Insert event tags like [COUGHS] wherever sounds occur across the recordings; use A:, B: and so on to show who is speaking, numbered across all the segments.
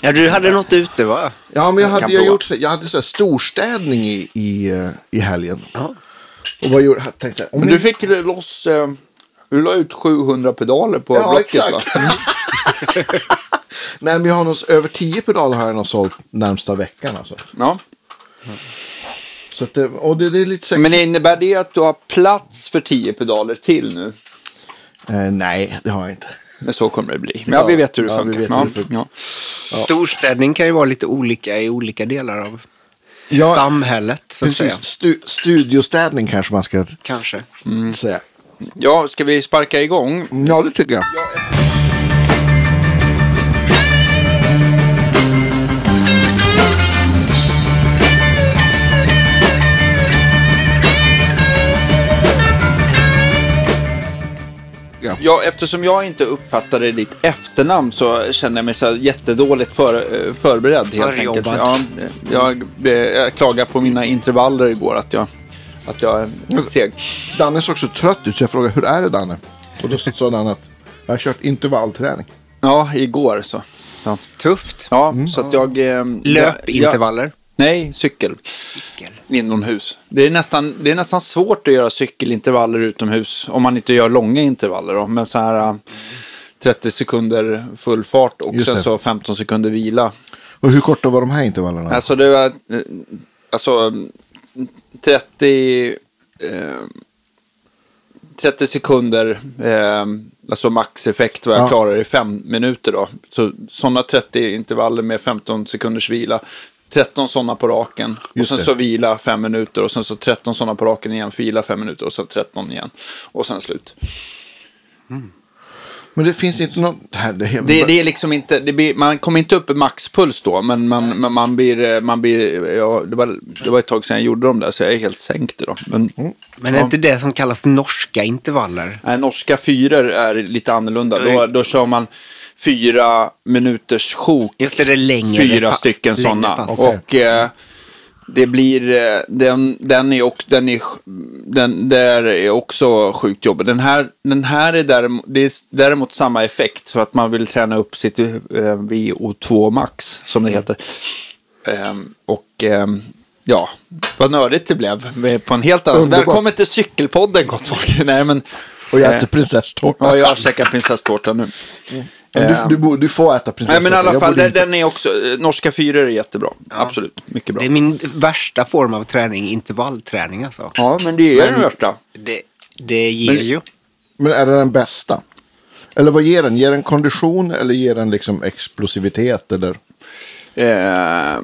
A: Ja, du hade något ute va?
B: Ja, men jag hade, jag gjort, så- jag hade så här storstädning i, i, eh, i helgen. Och vad gjorde jag? Tänkte, om
C: Men
B: ni-
C: du fick loss... Eh, du la ut 700 pedaler på
B: Ja,
C: Blocket
B: exakt.
C: va? [LAUGHS]
B: Nej, men jag har nog, över 10 pedaler har jag nog sålt närmsta veckan. Alltså.
C: Ja.
B: Så att det, och det, det är lite så
C: Men innebär det att du har plats för 10 pedaler till nu?
B: eh, Nej, det har jag inte.
C: Men så kommer det bli. Men ja,
B: Ja,
C: vi vet hur det
B: ja, vi
C: funkar.
B: vet hur
C: ja,
B: det funkar.
C: ja.
A: Storstädning kan ju vara lite olika i olika delar av
B: Ja,
A: samhället. Så att säga.
B: Precis, stu, studiostädning kanske man ska
A: Kanske.
B: säga.
C: ja, ska vi sparka igång?
B: Ja, det tycker jag.
C: Ja, eftersom jag inte uppfattade ditt efternamn så känner jag mig så jättedåligt för, eh, förberedd helt
A: Förjobbad.
C: enkelt. Ja, jag, jag klagade på mina intervaller igår att jag, att jag är seg.
B: Danne såg så trött ut så jag frågade hur är det Danne? Och då sa Danne att jag har kört intervallträning.
C: Ja, igår så. Ja,
A: Tufft.
C: ja så att jag... eh, jag-
A: Löpintervaller.
C: Nej, cykel. Inomhus. Det är, nästan, det är nästan svårt att göra cykelintervaller utomhus. Om man inte gör långa intervaller då. Men så här äh, 30 sekunder full fart och sen så 15 sekunder vila.
B: Och hur korta var de här intervallerna?
C: Alltså det var... eh, Alltså 30... Eh, 30 sekunder, eh, alltså maxeffekt vad jag
B: Ja.
C: klarar i fem minuter då. Så sådana 30 intervaller med 15 sekunders vila. 13 sådana på raken. Och
B: Just
C: sen
B: det.
C: så vila fem minuter och sen så 13 sådana på raken igen. Vila fem minuter och sen 13 igen. Och sen slut.
B: Men det finns inte någon... Det, här, det,
C: Det, det är liksom inte, det blir, man kommer inte upp i maxpuls då, men man, men man blir, man blir ja, det, var, det var ett tag sedan jag gjorde dem där, så jag är helt sänkt idag. Men
A: Men det är inte det som kallas norska intervaller?
C: nej, norska fyror är lite annorlunda. Då, då kör man fyra minuters sjok,
A: Just det, det är längre
C: fyra
A: pass.
C: stycken sådana. Och eh, det blir, eh, den, den är också, den är, den där är också sjukt jobbig. Den här, den här är däremot, det är däremot samma effekt för att man vill träna upp sitt eh, VO2 max, som det heter. Ehm, och ehm, ja, vad nördigt det blev är på en helt annan.
B: Underbart.
C: Välkommen till cykelpodden gott folk. [LAUGHS] Nej men,
B: Och jag
C: eh,
B: äter prinsesstårta.
C: ja, jag käkar prinsesstårta nu.
B: Men du, du, borde- du får äta
C: Nej
B: prinsesstårta.
C: men i alla fall, den,
B: inte.
C: den är också, eh, norska fyror är jättebra. Absolut, mycket bra.
A: Det är min värsta form av träning, intervallträning alltså.
C: Ja, men det är den värsta.
A: Det, det ger
C: Men-
A: ju.
B: Men är det den bästa? Eller vad ger den? Ger den kondition eller ger den liksom explosivitet? Eller?
C: Eh,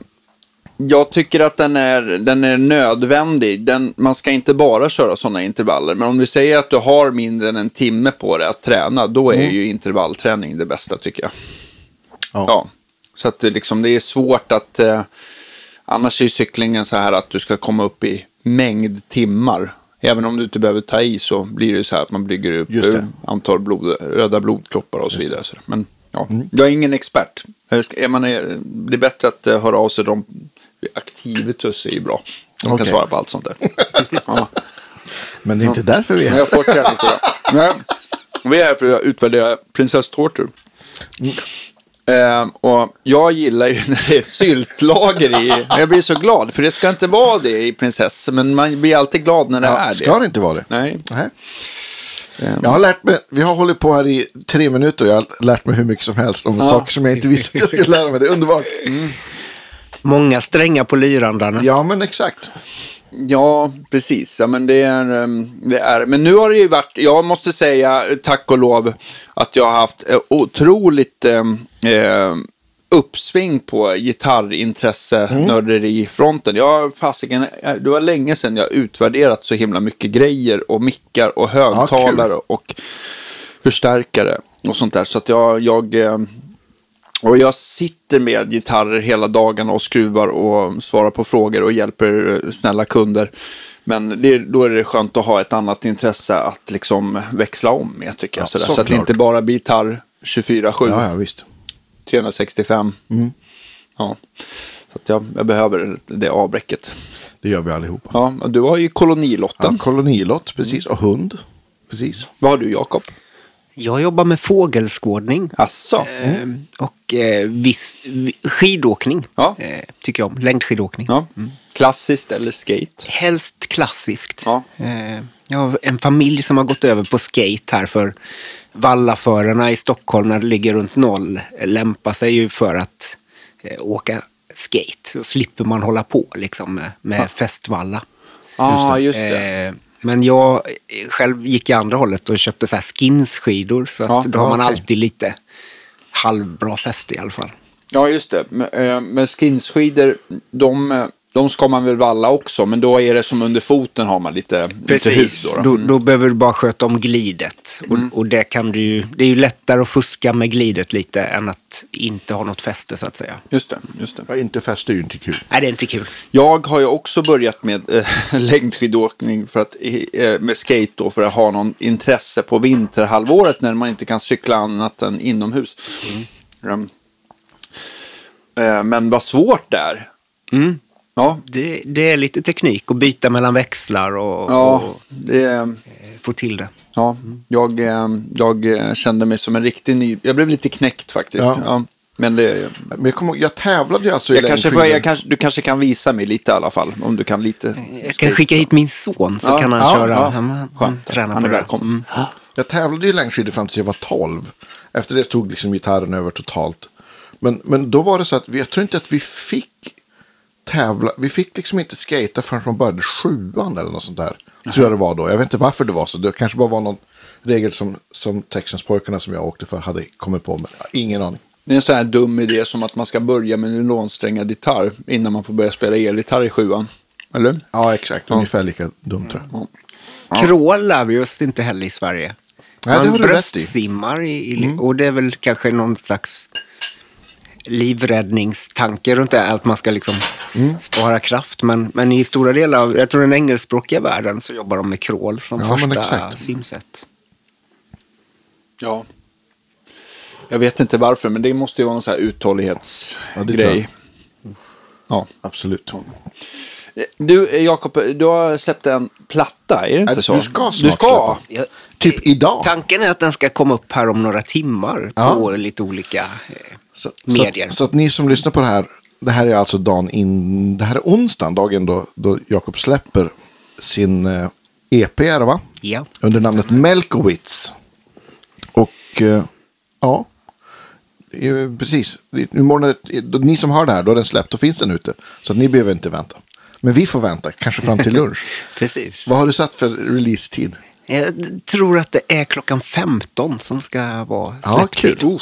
C: jag tycker att den är, den är nödvändig. Den, man ska inte bara köra sådana intervaller. Men om vi säger att du har mindre än en timme på dig att träna, då är ju intervallträning det bästa tycker jag.
B: Ja.
C: Ja. Så att det, liksom, det är svårt att... Eh, annars är cyklingen så här att du ska komma upp i mängd timmar. Även om du inte behöver ta i så blir det så här att man bygger upp
B: Just
C: antal blod, röda blodkroppar och så vidare. Så där. Men ja,
B: Mm.
C: jag är ingen expert. Är man, det är bättre att eh, höra av sig. De, aktivitus är ju bra. De
B: Okej.
C: kan svara på allt sånt där. [LAUGHS] ja.
B: Men det är inte därför vi är här.
C: jag får. Nej, Vi är här för att utvärdera prinsesstårtor. Eh, och jag gillar ju [LAUGHS] när det är syltlager i. Jag blir så glad, för det ska inte vara det i prinsess. Men man blir alltid glad när det
B: Ja,
C: är
B: ska
C: det.
B: det inte vara det?
C: Nej.
B: Nej. Jag har lärt mig, vi har hållit på här i tre minuter och jag har lärt mig hur mycket som helst om saker som jag inte visste att jag skulle lära mig. Det är underbart.
A: Många strängar på lyrandarna.
B: Ja, men exakt.
C: Ja, precis. Ja, men det är, ehm, det är. Men nu har det ju varit, jag måste säga tack och lov att jag har haft eh, otroligt ehm, eh, uppsving på gitarrintresse, nörderifronten. Jag fasiken, eh, det var länge sedan jag utvärderat så himla mycket grejer och mickar och högtalare och förstärkare och sånt där. Så att jag, jag eh, och jag sitter med gitarrer hela dagarna och skruvar och svarar på frågor och hjälper eh, snälla kunder. Men det, då är det skönt att ha ett annat intresse att liksom växla om med tycker jag.
B: Ja.
C: Så att det inte bara blir gitarr 24-7,
B: Ja, ja, visst.
C: 365. Ja. Så att jag, jag behöver det avbräcket.
B: Det gör vi allihopa.
C: Ja, du har ju kolonilotten.
B: Ja, kolonilott, precis. Och hund. Precis.
C: Vad har du Jakob?
A: Jag jobbar med fågelskådning.
C: Asså?
A: Eh, och eh, viss, vi- skidåkning
C: Ja.
A: eh, tycker jag om. Längdskidåkning.
C: Ja. Klassiskt eller skate?
A: Helst klassiskt.
C: Ja.
A: Eh, jag har en familj som har gått över på skate här för vallaförarna i Stockholm när det ligger runt noll lämpar sig ju för att eh, åka skate. Då slipper man hålla på liksom med, med.
C: Ja, just det.
A: Eh, men jag eh, själv gick i andra hållet och köpte så här skinsskidor. Så att
C: Ja,
A: då har man
B: okej.
A: alltid lite halvbra fäste i alla fall.
C: Ja, just det. Men, eh, Men skinsskidor, de, eh, de ska man väl valla också, men då är det som under foten har man lite, lite hud.
A: Precis,
C: Då, då.
A: då,
C: Mm.
A: då behöver du bara sköta om glidet. Och, och det, kan du, det är ju lättare att fuska med glidet lite än att inte ha något fäste så att säga.
C: Just det, just det.
B: Ja, inte fäste är ju inte kul.
A: Nej, det är inte kul.
C: Jag har ju också börjat med eh, [LAUGHS] längdskidåkning för att, eh, med skate då, för att ha någon intresse på vinterhalvåret när man inte kan cykla annat än inomhus. Mm. Eh, men vad svårt det är. Ja,
A: Det, det är lite teknik att byta mellan växlar och,
C: ja,
A: och
C: det,
A: få till det.
C: ja jag, eh, jag kände mig som en riktig ny... Jag blev lite knäckt faktiskt.
B: Ja.
C: Ja. men det,
B: Men jag, kommer, jag tävlade ju alltså i
C: jag kanske, får, jag kanske, du kanske kan visa mig lite i alla fall. Om du kan lite.
A: Jag kan skicka hit min son så
C: Ja,
A: kan han
B: ja,
A: köra.
C: ja.
A: Han, han, tränar
C: Han
A: på
C: är
A: det.
C: välkommen.
A: Mm.
B: Jag tävlade i längdskidor fram tills jag var 12. Efter det stod liksom gitarren över totalt. Men, men då var det så att vi, jag tror inte att vi fick tävla. Vi fick liksom inte skata förrän man började sjuan eller något sånt där. Tror jag det var då. Jag vet inte varför det var så. Det kanske bara var någon regel som, som Texanspojkarna som jag åkte för hade kommit på. Men jag har ingen aning.
C: Det är en sån här dum idé som att man ska börja med nylonsträngad gitarr innan man får börja spela elgitarr i sjuan. Eller?
B: Ja, exakt. Ungefär lika dumt tror jag.
A: Crawl lär vi oss inte heller i Sverige.
B: Nej, det
A: Man
B: har du rätt i. Mm.
A: bröstsimmar i, i, och det är väl kanske någon slags livräddningstanke runt det, att man ska liksom
B: Mm.
A: spara kraft. Men, men i stora delar av, jag tror den engelskspråkiga världen så jobbar de med crawl som
B: Ja,
A: första simsätt.
C: Ja. Jag vet inte varför, men det måste ju vara någon sån här
B: Ja,
C: uthållighetsgrej.
B: jag.
C: Ja.
B: Absolut.
C: Du, Jakob, du har släppt en platta, är det inte
B: Nej,
C: så?
B: du ska snart
C: Du ska?
B: släppa.
A: Jag,
B: Typ idag.
A: Tanken är att den ska komma upp här om några timmar
B: Ja.
A: på lite olika eh,
B: Så,
A: medier.
B: Så, så att ni som lyssnar på det här, det här är alltså dagen in, det här är onsdagen, dagen då, då Jakob släpper sin eh, EP, är det va?
A: Ja.
B: Under namnet Melkowitz. Och eh, ja, precis. Imorgon, är ni som hör det här, då är den släppt, då finns den ute. Så ni behöver inte vänta. Men vi får vänta, kanske fram till lunch. [LAUGHS]
A: Precis.
B: Vad har du satt för releasetid?
A: Jag tror att det är klockan 15 som ska vara
B: Ja,
A: släpptid.
B: kul.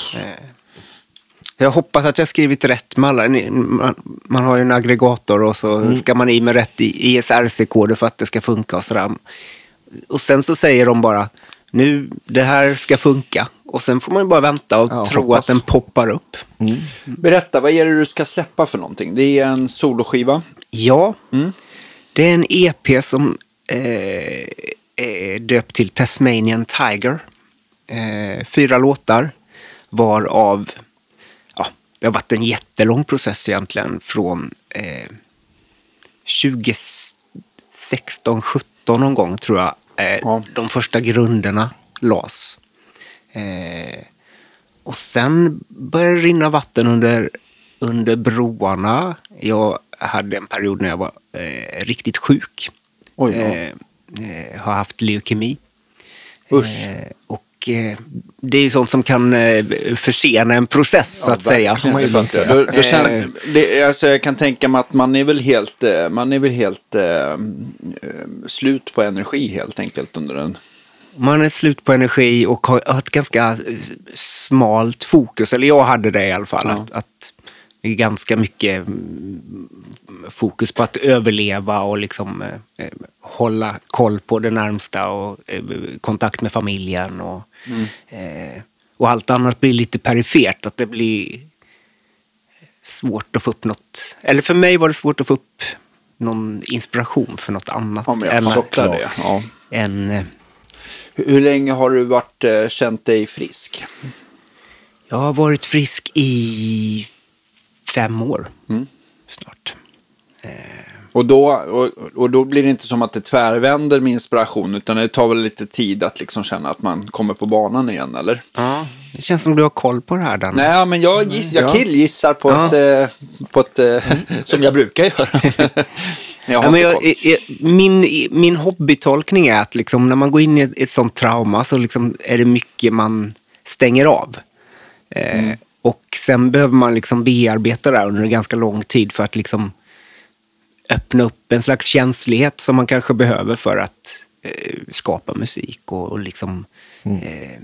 A: Jag hoppas att jag skrivit rätt med alla. Man, man har ju en aggregator och så
B: Mm.
A: ska man i med rätt ISRC-koder för att det ska funka och sådär. Och sen så säger de bara, nu det här ska funka. Och sen får man ju bara vänta och
B: Ja,
A: tro
B: hoppas.
A: att den poppar upp.
C: Berätta, vad är det du ska släppa för någonting? Det är en soloskiva.
A: Ja, det är en EP som eh, är döpt till Tasmanian Tiger. Eh, fyra låtar, varav det har varit en jättelång process egentligen från eh, 2016, 17 någon gång tror jag eh,
C: Ja.
A: de första grunderna las. Eh, och sen började det rinna vatten under, under broarna. Jag hade en period när jag var eh, riktigt sjuk.
C: Oj, ja.
A: eh, eh, har haft leukemi.
C: Usch.
A: Eh, och det är ju sånt som kan eh, försena en process så att säga.
B: Man ju.
C: Då, då känner, det, alltså, jag kan tänka mig att man är väl helt, eh, man är väl helt eh, eh, slut på energi helt enkelt under en...
A: Man är slut på energi och har ett ganska eh, smalt fokus. Eller jag hade det i alla fall. Att, att det är ganska mycket mm, fokus på att överleva och liksom eh, eh, hålla koll på det närmsta och eh, kontakt med familjen. Och, eh, och allt annat blir lite perifert. Att det blir svårt att få upp något. Eller för mig var det svårt att få upp någon inspiration för något annat.
C: Om jag
A: än,
C: det. Ja.
A: än eh,
C: Hur, hur länge har du varit, eh, känt dig frisk?
A: Jag har varit frisk i fem år
C: Mm.
A: snart. Eh,
C: Och, då, och, och då blir det inte som att det tvärvänder med inspiration, utan det tar väl lite tid att liksom känna att man kommer på banan igen, eller?
A: Ja, det känns som du har koll på det här, Danne.
C: Nej, men jag, giss, jag
B: Ja.
C: killgissar på
A: Ja.
C: ett... eh, På ett eh, som jag brukar göra. [LAUGHS] jag
A: men jag, i- min, min hobbytolkning är att liksom, när man går in i ett, ett sånt trauma så liksom är det mycket man stänger av. Eh, Och sen behöver man liksom bearbeta det här under en ganska lång tid för att liksom öppna upp en slags känslighet som man kanske behöver för att eh, skapa musik och, och liksom eh,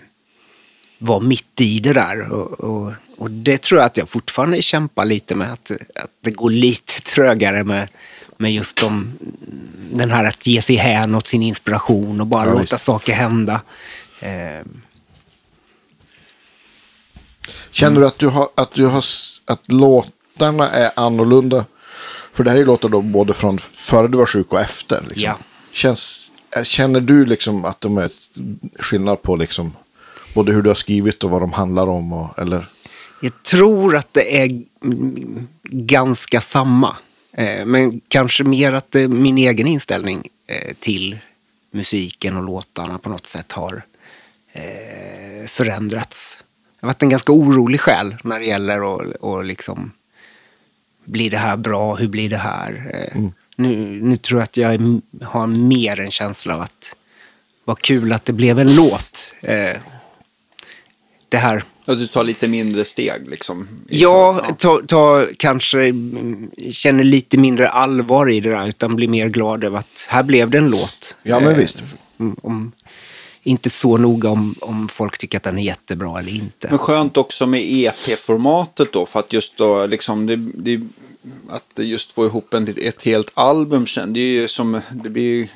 A: vara mitt i det där. Och, och, och det tror jag att jag fortfarande kämpar lite med, att, att det går lite trögare med, med just de, den här att ge sig hän åt sin inspiration och bara
B: Ja,
A: låta
B: visst.
A: saker hända. Eh,
B: Känner du att, du har, att, du har, att låtarna är annorlunda? För det här är ju låtar då både från före du var sjuk och efter. Liksom.
A: Ja.
B: Känns, är- känner du liksom att de är skillnad på liksom, både hur du har skrivit och vad de handlar om? Och, eller?
A: Jag tror att det är ganska samma. Eh, Men kanske mer att det, min egen inställning eh, till musiken och låtarna på något sätt har eh, förändrats. Jag har varit en ganska orolig själ när det gäller att och liksom, blir det här bra? Hur blir det här? Eh, Nu, nu tror jag att jag har mer en känsla av att vad kul att det blev en låt. Eh, Det här
C: Och du tar lite mindre steg liksom.
A: Ja, ta, ta, kanske mm, känner lite mindre allvar i det där, utan blir mer glad över att här blev det en låt.
B: Ja, men
A: Eh,
B: visst.
A: Om, om, inte så noga om, om folk tycker att den är jättebra eller inte.
C: Men skönt också med EP-formatet då, för att just då liksom, det, det, att just få ihop en, ett helt album sen, det är ju som, det blir ju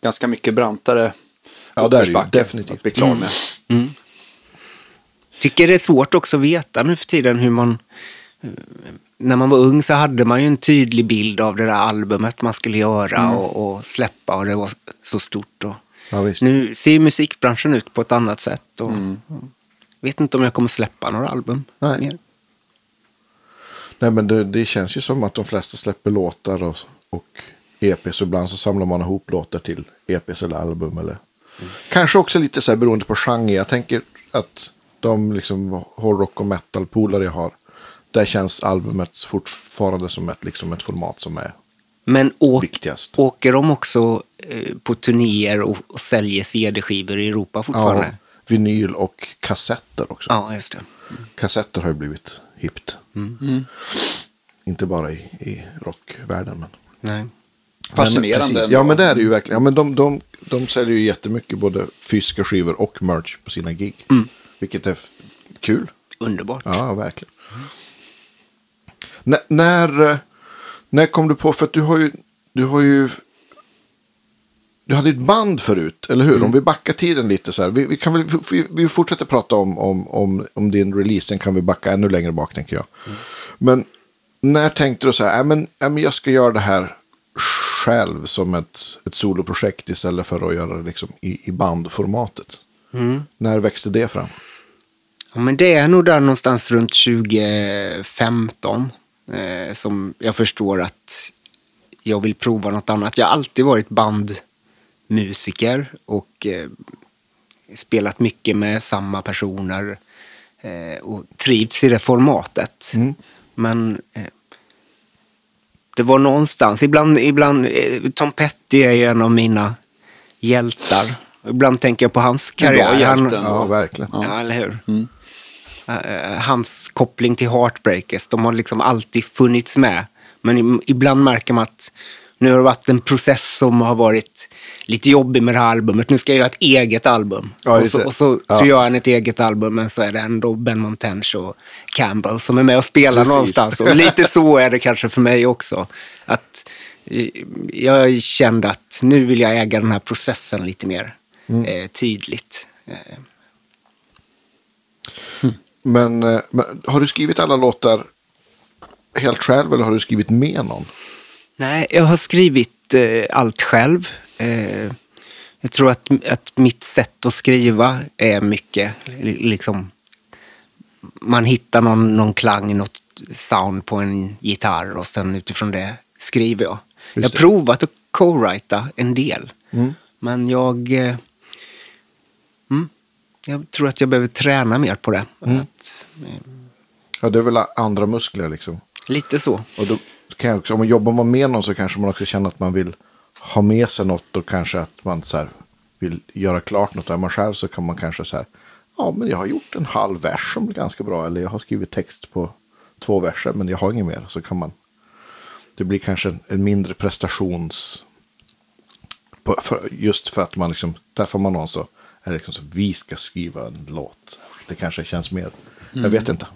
C: ganska mycket brantare
B: Ja, det är det ju, definitivt.
C: Att bli klar med.
A: Tycker det är svårt också att veta nu för tiden hur man... När man var ung så hade man ju en tydlig bild av det där albumet man skulle göra och, och släppa och det var så stort. Och
B: Ja, visst.
A: nu ser musikbranschen ut på ett annat sätt. Och, och vet inte om jag kommer släppa några album
B: Nej.
A: mer.
B: Nej, men det, det känns ju som att de flesta släpper låtar och, och EPs. Ibland så samlar man ihop låtar till EPs eller album. Eller. Kanske också lite så här beroende på genre. Jag tänker att de liksom hårdrock och metal-polare jag har. Där känns albumet fortfarande som ett, liksom ett format som är
A: Men å,
B: viktigast.
A: åker de också eh, på turnéer och, och säljer CD-skivor i Europa
B: Ja,
A: fortfarande?
B: vinyl och kassetter också.
A: Ja, just det.
B: Kassetter har ju blivit hippt. Inte bara i, i rockvärlden. Men.
A: Nej.
C: Fascinerande
B: Men. Ja, men det är det ju verkligen. Ja, men de, de, de säljer ju jättemycket både fysiska skivor och merch på sina gig. Vilket är kul.
A: Underbart.
B: Ja, verkligen. N- när, eh, när kom du på, för att du har ju, du har ju, du hade ju ett band förut, eller hur? Om vi backar tiden lite så här. Vi, vi, kan väl, vi, vi fortsätter prata om, om, om, om din release, sen kan vi backa ännu längre bak tänker jag. Men när tänkte du så här, äh, men, äh, men jag ska göra det här själv som ett, ett soloprojekt istället för att göra det liksom i, i bandformatet? När växte det fram?
A: Ja, men det är nog där någonstans runt 2015 eh, som jag förstår att jag vill prova något annat. Jag har alltid varit bandmusiker och eh, spelat mycket med samma personer eh, och trivts i det formatet. Men eh, det var någonstans, ibland, ibland eh, Tom Petty är ju en av mina hjältar. Ibland tänker jag på hans karriär. Han-.
B: Ja, verkligen.
A: Ja, eller hur? Eh, hans koppling till Heartbreakers, de har liksom alltid funnits med. Men ibland märker man att nu har det varit en process som har varit lite jobbig med det här albumet. Nu ska jag göra ett eget album.
B: Ja,
A: och så, och så,
B: Ja.
A: så gör han ett eget album, men så är det ändå Ben Montench och Campbell som är med och spelar
B: Precis.
A: någonstans. Och lite så är det kanske för mig också. Att eh, jag kände att nu vill jag äga den här processen lite mer
B: Mm.
A: eh, tydligt. Eh,
B: Men, eh, men har du skrivit alla låtar helt själv eller har du skrivit med någon?
A: Nej, jag har skrivit eh, allt själv. Eh, jag tror att, att mitt sätt att skriva är mycket li- liksom... Man hittar någon, någon klang, något sound på en gitarr och sen utifrån det skriver jag. Jag har provat att co-writa en del. Men jag... eh, Mm, jag tror att jag behöver träna mer på det. Att,
B: Ja, det är väl andra muskler liksom.
A: lite så.
B: Och då kan jag också, om man jobbar med någon så kanske man också känner att man vill ha med sig något och kanske att man så här, vill göra klart något. Är man själv så kan man kanske så här, ja men jag har gjort en halv vers som blir ganska bra. Eller jag har skrivit text på två verser men jag har inget mer. Så kan man, det blir kanske en, en mindre prestations, på, för, just för att man liksom, träffar man någon så är liksom så, vi ska skriva en låt. Det kanske känns mer, jag vet inte.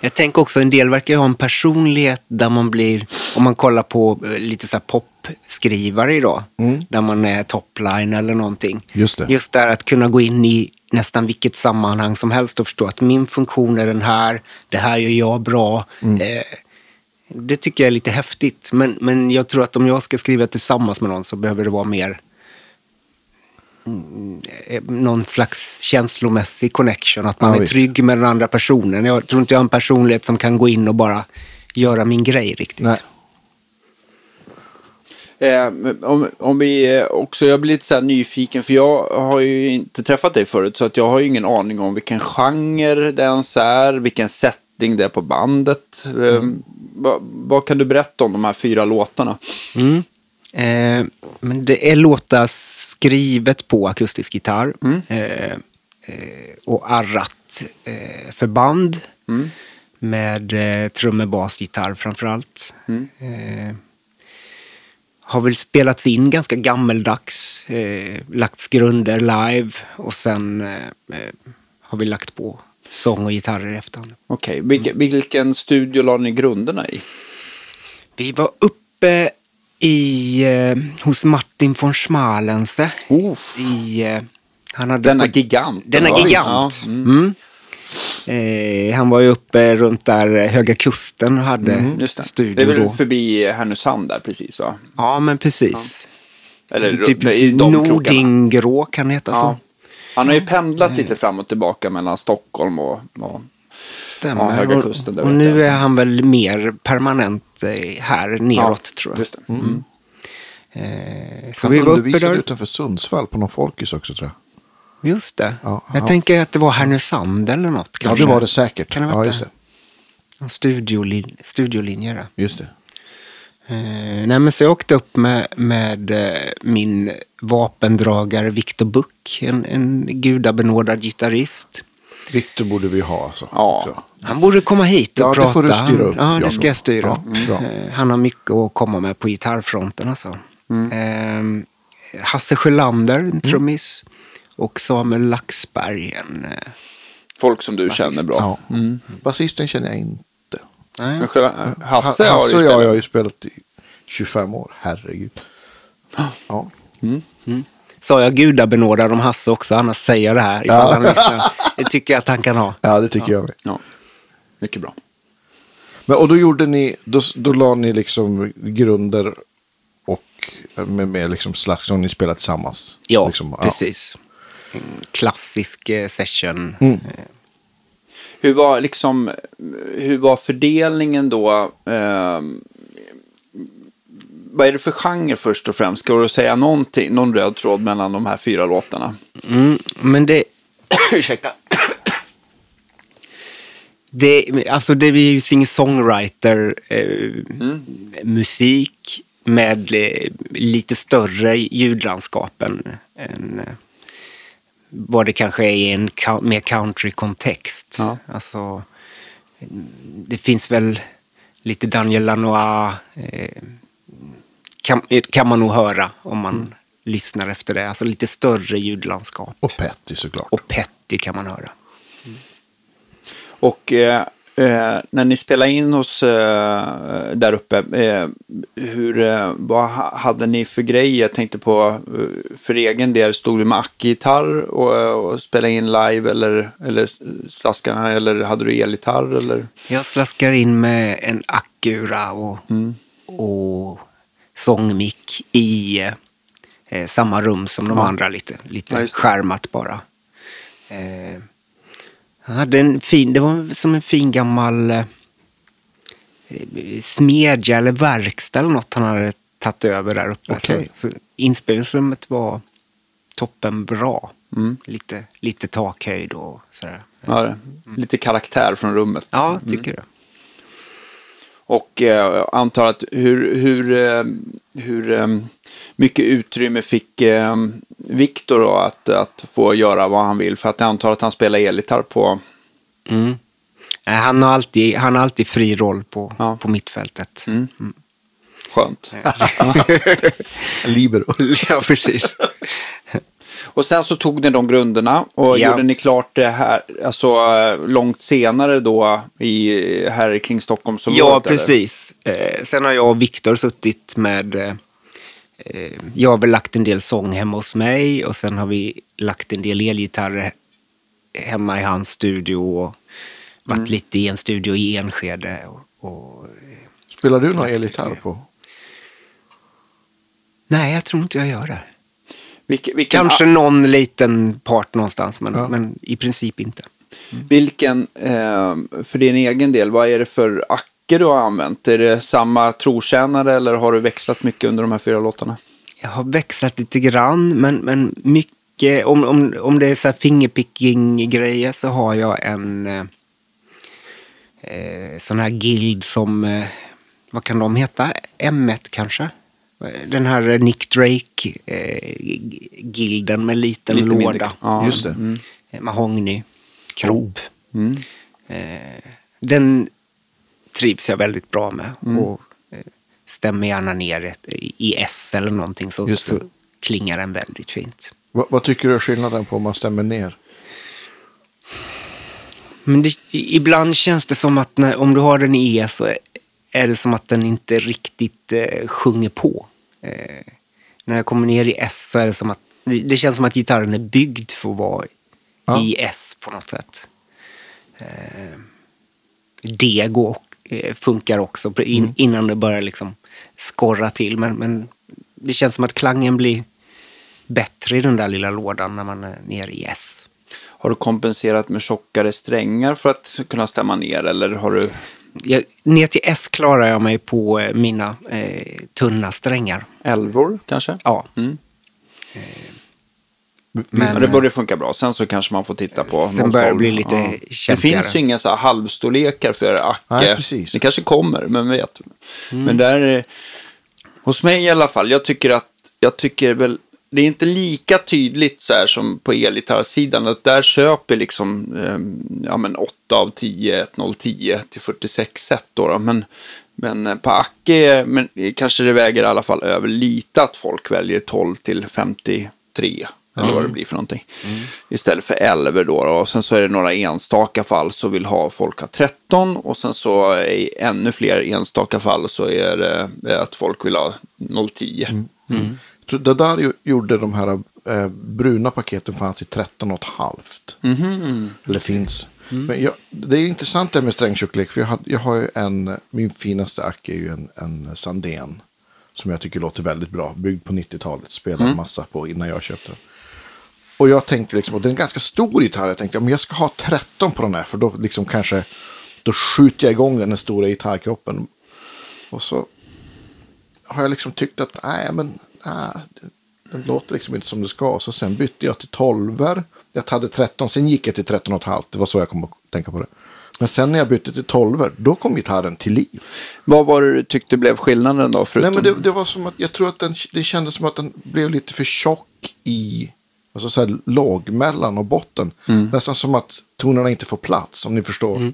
A: Jag tänker också, en del verkar ju ha en personlighet där man blir, om man kollar på eh, lite så här popskrivare idag, där man är topline eller någonting.
B: Just det.
A: Just där att kunna gå in i nästan vilket sammanhang som helst och förstå att min funktion är den här, det här gör jag bra. Eh, det tycker jag är lite häftigt. Men, men jag tror att om jag ska skriva tillsammans med någon så behöver det vara mer mm, någon slags känslomässig connection. Att man
B: Ja,
A: är
B: visst.
A: trygg med den andra personen. Jag tror inte jag har en personlighet som kan gå in och bara göra min grej riktigt.
B: Nej.
C: Eh, om, om vi eh, också, jag blir lite så här nyfiken för jag har ju inte träffat dig förut så att jag har ju ingen aning om vilken genre det ens är, vilken setting det är på bandet. Eh, vad, vad kan du berätta om de här fyra låtarna?
A: Mm. Eh, men det är låtar skrivet på akustisk gitarr eh, eh, och arrat eh, för band med eh, trummor, bas, gitarr framför allt. Eh, har väl spelats in ganska gammeldags, eh, lagts grunder live och sen eh, har vi lagt på sång och gitarrer i efterhand.
C: Okej, vilken, vilken studio la ni grunderna i?
A: Vi var uppe i, eh, hos Martin von Schmalense. I, eh, han hade
C: Denna
A: på-
C: gigant.
A: Denna
C: Ja,
A: gigant.
C: Ja,
A: Mm. Eh, han var ju uppe runt där eh, Höga Kusten och hade
C: Mm,
A: studio
C: det är väl
A: då.
C: förbi Härnösand där precis va?
A: Ja, men precis.
C: Eller
A: typ
C: i de.
A: Nordingrå kan det heta
C: Ja.
A: så.
C: Han har ju pendlat lite fram och tillbaka mellan Stockholm och, och
A: Stämmer.
C: Ja, Höga
A: Och-
C: Kusten,
A: och
C: vet
A: nu är han väl mer permanent eh, här neråt tror jag.
C: Just det. Mm.
A: Eh, så
B: Han
A: vi var uppe där.
B: utanför Sundsvall på någon folkis också tror jag.
A: Just det.
B: Ja,
A: jag
B: ja.
A: tänker att det var Härnösand eller något.
B: Ja,
A: kanske.
B: det var det säkert.
A: Kan det
B: ja, just
A: det? En studiolin, studiolinje där.
B: Just det.
A: Eh, nej, men så jag åkte upp med, med eh, min vapendragare Viktor Buck, en, en gudabenådad gitarrist.
B: Victor borde vi ha alltså.
C: Ja.
B: också.
A: Han borde komma hit och
B: Ja, det
A: prata.
B: får du styra upp,
A: Ja, det ska jag styra
B: Ja,
A: upp.
B: bra.
A: Eh, Han har mycket att komma med på gitarrfronten. Alltså.
B: Mm.
A: Eh, Hasse Sjölander, en trummis. Och Samuel Laxberg, en... eh,
C: Folk som du känner bra.
B: Ja. Basisten känner jag inte.
A: nej.
C: Men själva, Hasse,
B: Ha- Hasse och jag
C: spelat.
B: har ju spelat i 25 år. Herregud. Ja.
A: Sa jag gudabenådad om Hasse också, annars säger jag det här ifall han lyssnar. Det tycker jag att han kan ha.
B: ja, det tycker jag med.
C: Ja, mycket bra.
B: Men, och då gjorde ni, då, då la ni liksom grunder och med, med liksom slags som ni spelade tillsammans.
A: Ja,
B: liksom,
A: precis. En klassisk eh, session.
B: Mm.
C: Hur var, liksom, hur var fördelningen då? Eh, vad är det för genre först och främst? Ska du säga någonting, någon röd tråd mellan de här fyra låtarna?
A: Mm, men det... [COUGHS] Ursäkta. Det, alltså det är ju singer-songwriter eh, musik med eh, lite större ljudlandskap än, än eh, vad det kanske är i en mer country-kontext.
C: Ja.
A: Alltså, det finns väl lite Daniel Lanois eh, kan, kan man nog höra om man lyssnar efter det. Alltså lite större ljudlandskap.
B: Och Petty såklart.
A: Och Petty kan man höra.
C: Och eh, eh, när ni spelade in oss eh, där uppe, eh, hur, eh, vad ha- hade ni för grejer? Jag tänkte på, för egen del, stod du med ackgitarr och, och spelade in live eller, eller slaskade eller hade du elgitarr? Eller?
A: Jag slaskar in med en Acura och, och sångmick i eh, samma rum som de
C: Ja.
A: andra, lite, lite
C: Ja,
A: skärmat bara. Eh, jag hade en fin, det var som en fin gammal eh, smedja eller verkstad eller något han hade tagit över där uppe.
B: Okej.
A: Så, så inspelningsrummet var toppen bra.
C: Mm.
A: Lite, lite takhöjd och sådär.
C: Ja, det- lite karaktär från rummet.
A: Ja, jag tycker det.
C: Och eh, antar att hur, hur, eh, hur eh, mycket utrymme fick eh, Viktor då att, att få göra vad han vill? För att jag antar att han spelar elgitarr på...
A: Mm. Nej, Han har alltid, han har alltid fri roll på,
C: Ja.
A: på mittfältet.
C: Mm. Skönt. [LAUGHS]
B: Libero.
A: ja, precis.
C: Och sen så tog ni de grunderna och
A: Ja.
C: gjorde ni klart det här alltså, eh, långt senare då i, här kring Stockholmsområdet?
A: Ja, precis. Eh, sen har jag och Viktor suttit med... Eh, eh, jag har väl lagt en del sång hemma hos mig och sen har vi lagt en del elgitarrer hemma i hans studio och varit
C: Mm.
A: lite i en studio i Enskede. Och, och,
B: Spelar du någon elgitarr på?
A: nej, jag tror inte jag gör det.
C: Vilken, vilken,
A: Kanske någon liten part någonstans, men,
B: Ja.
A: men i princip inte.
C: vilken eh, för din egen del, vad är det för acke du har använt? Är det samma trotjänare eller har du växlat mycket under de här fyra låtarna?
A: Jag har växlat lite grann, men, men mycket, om, om, om det är så här fingerpicking-grejer så har jag en eh, eh, sån här guild som, eh, vad kan de heta? M1 kanske? Den här Nick Drake-gilden med liten
C: Lite mindre.
A: låda.
C: Ja.
B: Just det.
C: Mm.
A: Eh, Mahogny, kropp.
C: Mm.
A: Eh, den trivs jag väldigt bra med.
C: Mm.
A: Och eh, stämmer gärna ner ett, i S eller någonting så, så klingar den väldigt fint.
B: Vad, vad tycker du är skillnaden på om man stämmer ner?
A: Men det, ibland känns det som att när, om du har den i E så är- är det som att den inte riktigt eh, sjunger på. Eh, när jag kommer ner i S så är det som att det, det känns som att gitarren är byggd för att vara
B: Ja.
A: i S på något sätt. Eh, det går, funkar också in, innan det börjar liksom skorra till. Men, men det känns som att klangen blir bättre i den där lilla lådan när man är nere i S.
C: Har du kompenserat med tjockare strängar för att kunna stämma ner eller har du...
A: Jag, ner till S klarar jag mig på eh, mina eh, tunna strängar.
C: Älvor kanske?
A: Ja.
C: Mm.
A: Men,
C: Ja, det borde funka bra. Sen så kanske man får titta på
A: Sen börjar det
C: 012.
A: bli lite
C: Det
A: känsligare.
C: finns ju inga så här halvstorlekar för Acke.
B: Nej, precis.
C: Det kanske kommer, men vet.
A: Mm.
C: Men där, eh, hos mig i alla fall, jag tycker att, jag tycker väl, det är inte lika tydligt så här som på elgitarrsidan, att där köper liksom, eh, ja men 8 av 10, 1010 till 46 set då, då. Men, men eh, på Acke men, kanske det väger i alla fall över lite att folk väljer 12 till 53. Eller vad det blir för någonting. Istället för 11 då. Och sen så är det några enstaka fall så vill ha folk ha 13. Och sen så i ännu fler enstaka fall så är det att folk vill ha 010.
B: Så Det där gjorde de här eh, bruna paketen fanns i 13 och ett halvt. Eller finns. Men jag, det är intressant det med strängtjocklek. För jag, hade, jag har ju en, min finaste ack är ju en, en Sandén. Som jag tycker låter väldigt bra. Byggd på 90-talet. Spelade massa på innan jag köpte den. Och jag tänkte liksom, och det är en ganska stor gitarr. Jag tänkte, men jag ska ha 13 på den här. För då liksom kanske, då skjuter jag igång den, den stora gitarrkroppen. Och så har jag liksom tyckt att, nej men, nej, den, låter liksom inte som det ska. Så sen bytte jag till 12 Jag hade 13, sen gick jag till 13,5. Det var så jag kom att tänka på det. Men sen när jag bytte till 12 då kom gitarren till liv.
C: Vad var det du tyckte blev skillnaden då? Förutom...
B: Nej, men det, det var som att, jag tror att den, det kändes som att den blev lite för tjock i, alltså så här låg mellan och botten. Nästan som att tonerna inte får plats, om ni förstår.
C: men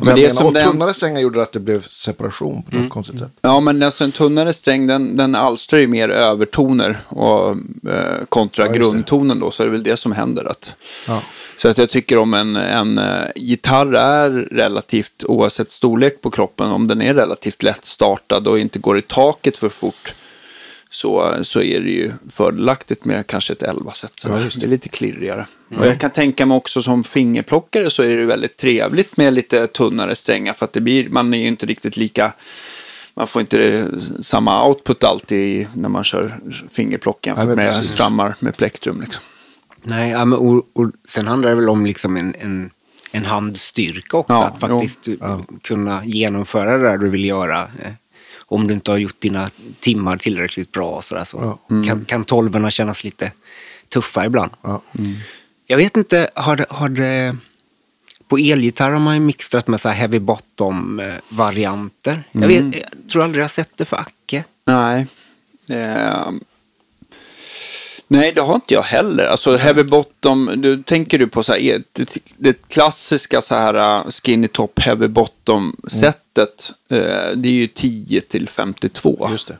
B: Men
C: det är
B: det
C: som
B: och
C: den-
B: tunnare strängar gjorde att det blev separation på något konstigt sätt.
C: Ja, men alltså en tunnare sträng den, den alstrar ju mer övertoner och, eh, kontra
B: Ja,
C: grundtonen då, så är det väl det som händer. Att,
B: Ja.
C: Så att jag tycker om en, en eh, gitarr är relativt, oavsett storlek på kroppen, om den är relativt lätt startad och inte går i taket för fort, så, så är det ju fördelaktigt med kanske ett 11-set.
B: Ja,
C: det.
B: det.
C: är lite klirrigare. Och jag kan tänka mig också som fingerplockare så är det väldigt trevligt med lite tunnare strängar för att det blir, man är ju inte riktigt lika man får inte samma output alltid när man kör fingerplock jämfört
B: men
C: med strammar med plektrum. Liksom.
A: Nej, ja, men, och, och sen handlar det väl om liksom en, en en handstyrka också.
C: Ja,
A: att faktiskt kunna genomföra det där du vill göra. Eh, Om du inte har gjort dina timmar tillräckligt bra. Så, där, så kan, kan tolvorna kännas lite tuffa ibland.
B: Ja.
A: Jag vet inte, har det, har det... På elgitarr har man ju mixtrat med så här heavy bottom-varianter. Jag, vet, jag tror aldrig jag har sett det för Acke.
C: Nej. Eh, nej, det har inte jag heller. Alltså heavy bottom, du tänker du på så här, det, det klassiska så här uh, skinny top heavy bottom sättet. Eh, det är ju 10 till 52.
B: Just det.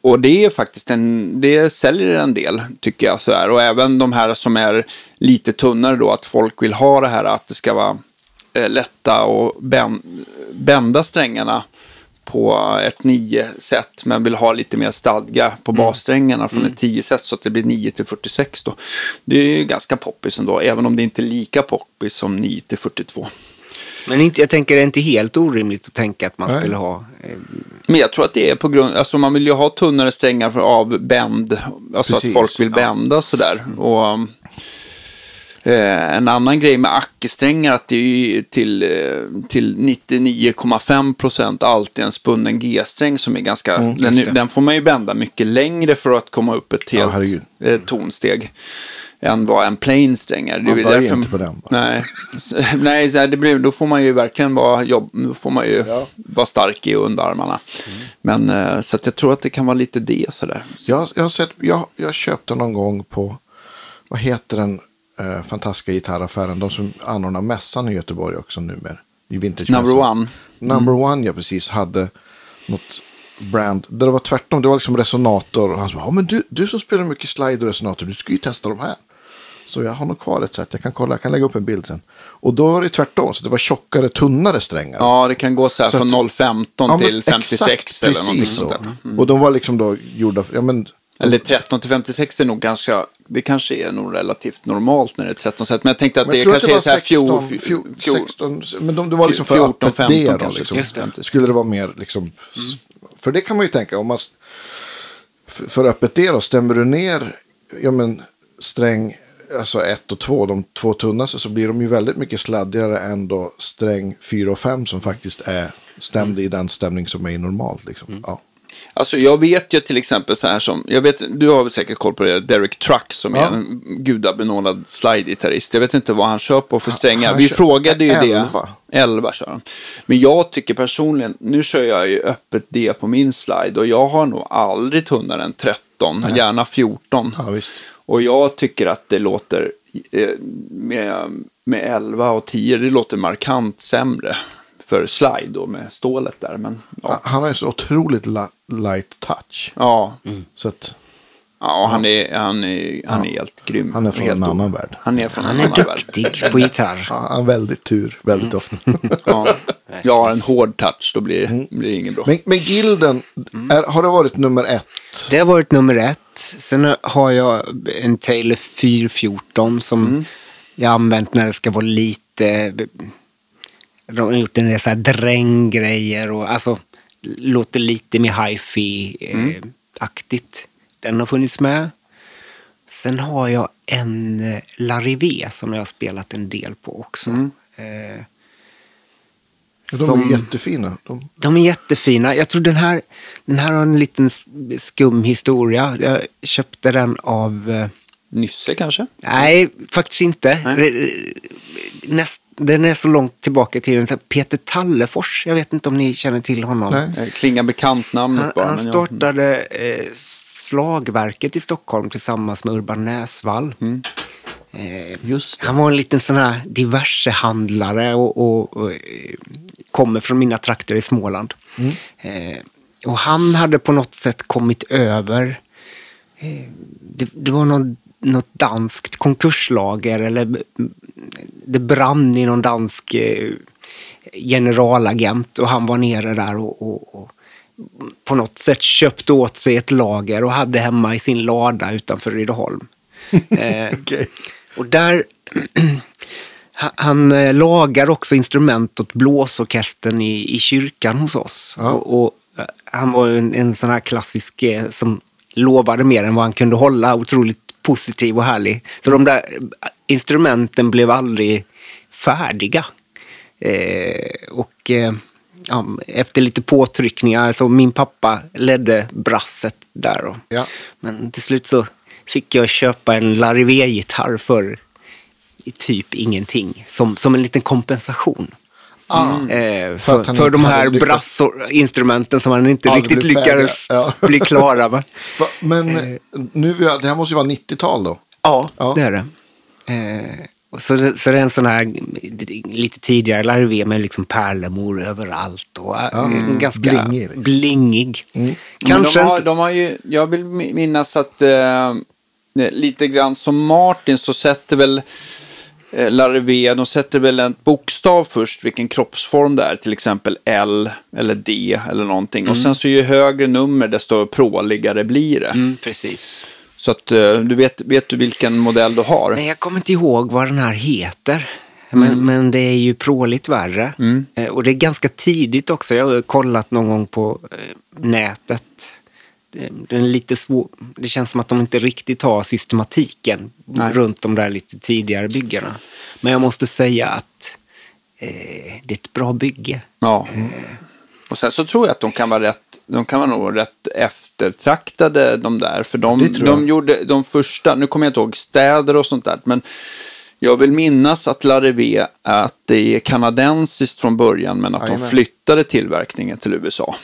C: Och det är faktiskt en, det säljer en del tycker jag. Så här. Och även de här som är lite tunnare då, att folk vill ha det här att det ska vara eh, lätta och bän, bända strängarna på ett 9-set, men vill ha lite mer stadga på bassträngarna från ett 10-set så att det blir 9 till 46 då. Det är ju ganska poppis ändå, även om det inte är lika poppis som 9 till 42.
A: Men inte, jag tänker det är inte helt orimligt att tänka att man
B: Nej.
A: skulle ha... Eh,
C: Men jag tror att det är på grund, alltså man vill ju ha tunnare strängar för av bänd, alltså
B: Precis,
C: att folk vill
B: ja.
C: bända sådär. Och eh, en annan grej med ackesträngar att det är ju till, eh, till 99,5 procent alltid en spunnen G-sträng som är ganska, den,
A: Mm, det.
C: den får man ju bända mycket längre för att komma upp ett
B: Ja,
C: helt
B: herregud.
C: eh, tonsteg. Än vad en plain sträng är.
B: Man börjar inte på den, va?
C: Nej, [LAUGHS] nej det blir, då får man ju verkligen vara, jobb, då får man ju
B: Ja.
C: vara stark i underarmarna. Men eh, så att jag tror att det kan vara lite det sådär.
B: Jag, jag har sett, jag, jag köpte någon gång på, vad heter den eh, fantastiska gitarraffären, de som anordnar mässan i Göteborg också numera. I.
C: Number one.
B: Number one, ja precis, hade något brand, där det var tvärtom, det var liksom resonator. Och han sa, ja men du, du som spelar mycket slide och resonator, du ska ju testa de här. Så jag har nog kvar ett sätt, jag kan kolla, jag kan lägga upp en bild sen. Och då var det tvärtom, så det var tjockare, tunnare strängar.
C: Ja, det kan gå så här
B: Så
C: från
B: att-
C: 0,15
B: Ja,
C: till 56
B: exakt,
C: eller någonting
B: precis
C: sånt
B: så.
C: där. Mm.
B: Och de var liksom då gjorda, ja men,
C: Eller 13 till 56 är nog ganska, det kanske är nog relativt normalt när det är 13 set. Men jag tänkte att
B: men
C: det kanske
B: det
C: är så här
B: 16,
C: fjol,
B: fjol,
C: fjol,
B: 16, men de, det var liksom för
C: 14,
B: öppet
C: 15
B: det då,
C: kanske,
B: liksom.
C: just.
B: Skulle det vara mer liksom, för det kan man ju tänka, om man, för, öppet det då, stämmer du ner, ja men sträng, alltså 1 och 2, de två tunnaste, så blir de ju väldigt mycket sladdigare än då sträng 4 och 5 som faktiskt är stämd i den stämning som är normalt. Liksom. Ja.
C: Alltså jag vet ju till exempel så här som, jag vet, du har väl säkert koll på det, Derek Truck som är
B: Ja.
C: en gudabenådad slide-gitarrist. Jag vet inte vad han kör på för strängar. Vi
B: kör-
C: frågade ju det.
B: elva.
C: 11 kör han. Men jag tycker personligen, nu kör jag ju öppet D på min slide och jag har nog aldrig tunnare än 13, gärna 14.
B: Ja.
C: Och jag tycker att det låter eh, med, med 11 och 10, det låter markant sämre för slide då med stålet där. Men ja,
B: Han har ju så otroligt light touch.
C: ja,
B: Så att,
C: ja han, är, han, är, han är helt grym.
B: Han är från
C: helt
B: en annan värld.
C: Han är från
A: han
C: en
A: är
C: annan värld.
A: duktig på gitarr.
B: ja, han har väldigt tur, väldigt ofta. [LAUGHS]
C: Ja. Jag har en hård touch, då blir, det- blir det inget bra.
B: men, men Gilden, är, har det varit nummer ett?
A: Det har varit nummer ett. Sen har jag en Taylor 414 som jag har använt när det ska vara lite... De har gjort en del så här dränggrejer och alltså låter lite mer hi-fi-aktigt. Den har funnits med. Sen har jag en eh, Larivé som jag har spelat en del på också. Eh,
B: De är
A: som-
B: ju jättefina. De,
A: de är jättefina. Jag tror den här, den här har en liten skum historia. Jag köpte den av... eh,
C: Nysse kanske?
A: Nej, faktiskt inte.
C: Nej.
A: Näst, den är så långt tillbaka i tiden. Så Peter Tallefors, jag vet inte om ni känner till honom.
B: Nej.
C: Klingar bekant namnet
A: Han,
C: bara.
A: han startade eh, Slagverket i Stockholm tillsammans med Urban Näsvall.
C: Mm.
A: Eh, han var en liten sån här diversehandlare och, och, och eh, kommer från mina trakter i Småland. Eh, och han hade på något sätt kommit över eh, det, det var någon, något danskt konkurslager eller det brann i någon dansk eh, generalagent och han var nere där och, och, och på något sätt köpte åt sig ett lager och hade hemma i sin lada utanför Rydeholm. [LAUGHS] Eh,
B: Okej.
A: och där, [CLEARS THROAT] han- eh, lagar också instrument åt blåsorkestern i, i kyrkan hos oss.
B: Ja.
A: Och, och eh, han var en, en sån här klassisk som lovade mer än vad han kunde hålla, otroligt positiv och härlig. Så de där, instrumenten blev aldrig färdiga. Eh, och eh, ja, efter lite påtryckningar så min pappa ledde brasset där. Och,
B: Ja.
A: Men till slut så fick jag köpa en Larivé-gitarr för typ ingenting. Som, som en liten kompensation.
B: Ah.
A: Eh,
B: För
A: för,
B: att han
A: för,
B: inte
A: de här brassinstrumenten som han inte riktigt lyckades
B: Ja. [LAUGHS]
A: bli klara med.
B: Men nu, det här måste ju vara 90-tal då.
A: Ja,
B: Ja.
A: det är det. Eh, så, det- så det är en sån här lite tidigare larvé med liksom pärlemor överallt och ja, ganska
B: Blingig, liksom.
A: blingig.
C: Men
A: Kanske
C: de, har, de har ju, jag vill minnas att eh, lite grann som Martin så sätter väl eh, Larivé, de sätter väl en bokstav först, vilken kroppsform det är, till exempel L eller D eller någonting. Och sen så ju högre nummer desto pråligare blir det.
A: Mm, precis.
C: Så att eh, du vet, vet du vilken modell du har?
A: Men jag kommer inte ihåg vad den här heter. Men,
C: Mm.
A: men det är ju pråligt värre. Eh, och det är ganska tidigt också. Jag har kollat någon gång på eh, nätet. Det, det, är lite svår, det känns som att de inte riktigt har systematiken
C: Nej.
A: runt de där lite tidigare byggena. Men jag måste säga att eh, det är ett bra bygge.
C: Ja. Och sen så tror jag att de kan vara rätt, de kan vara nog rätt eftertraktade de där. För de, de gjorde de första, nu kommer jag inte ihåg städer och sånt där, men jag vill minnas att Larivé, att det är kanadensiskt från början, men att de
B: Jajamän.
C: flyttade tillverkningen till USA.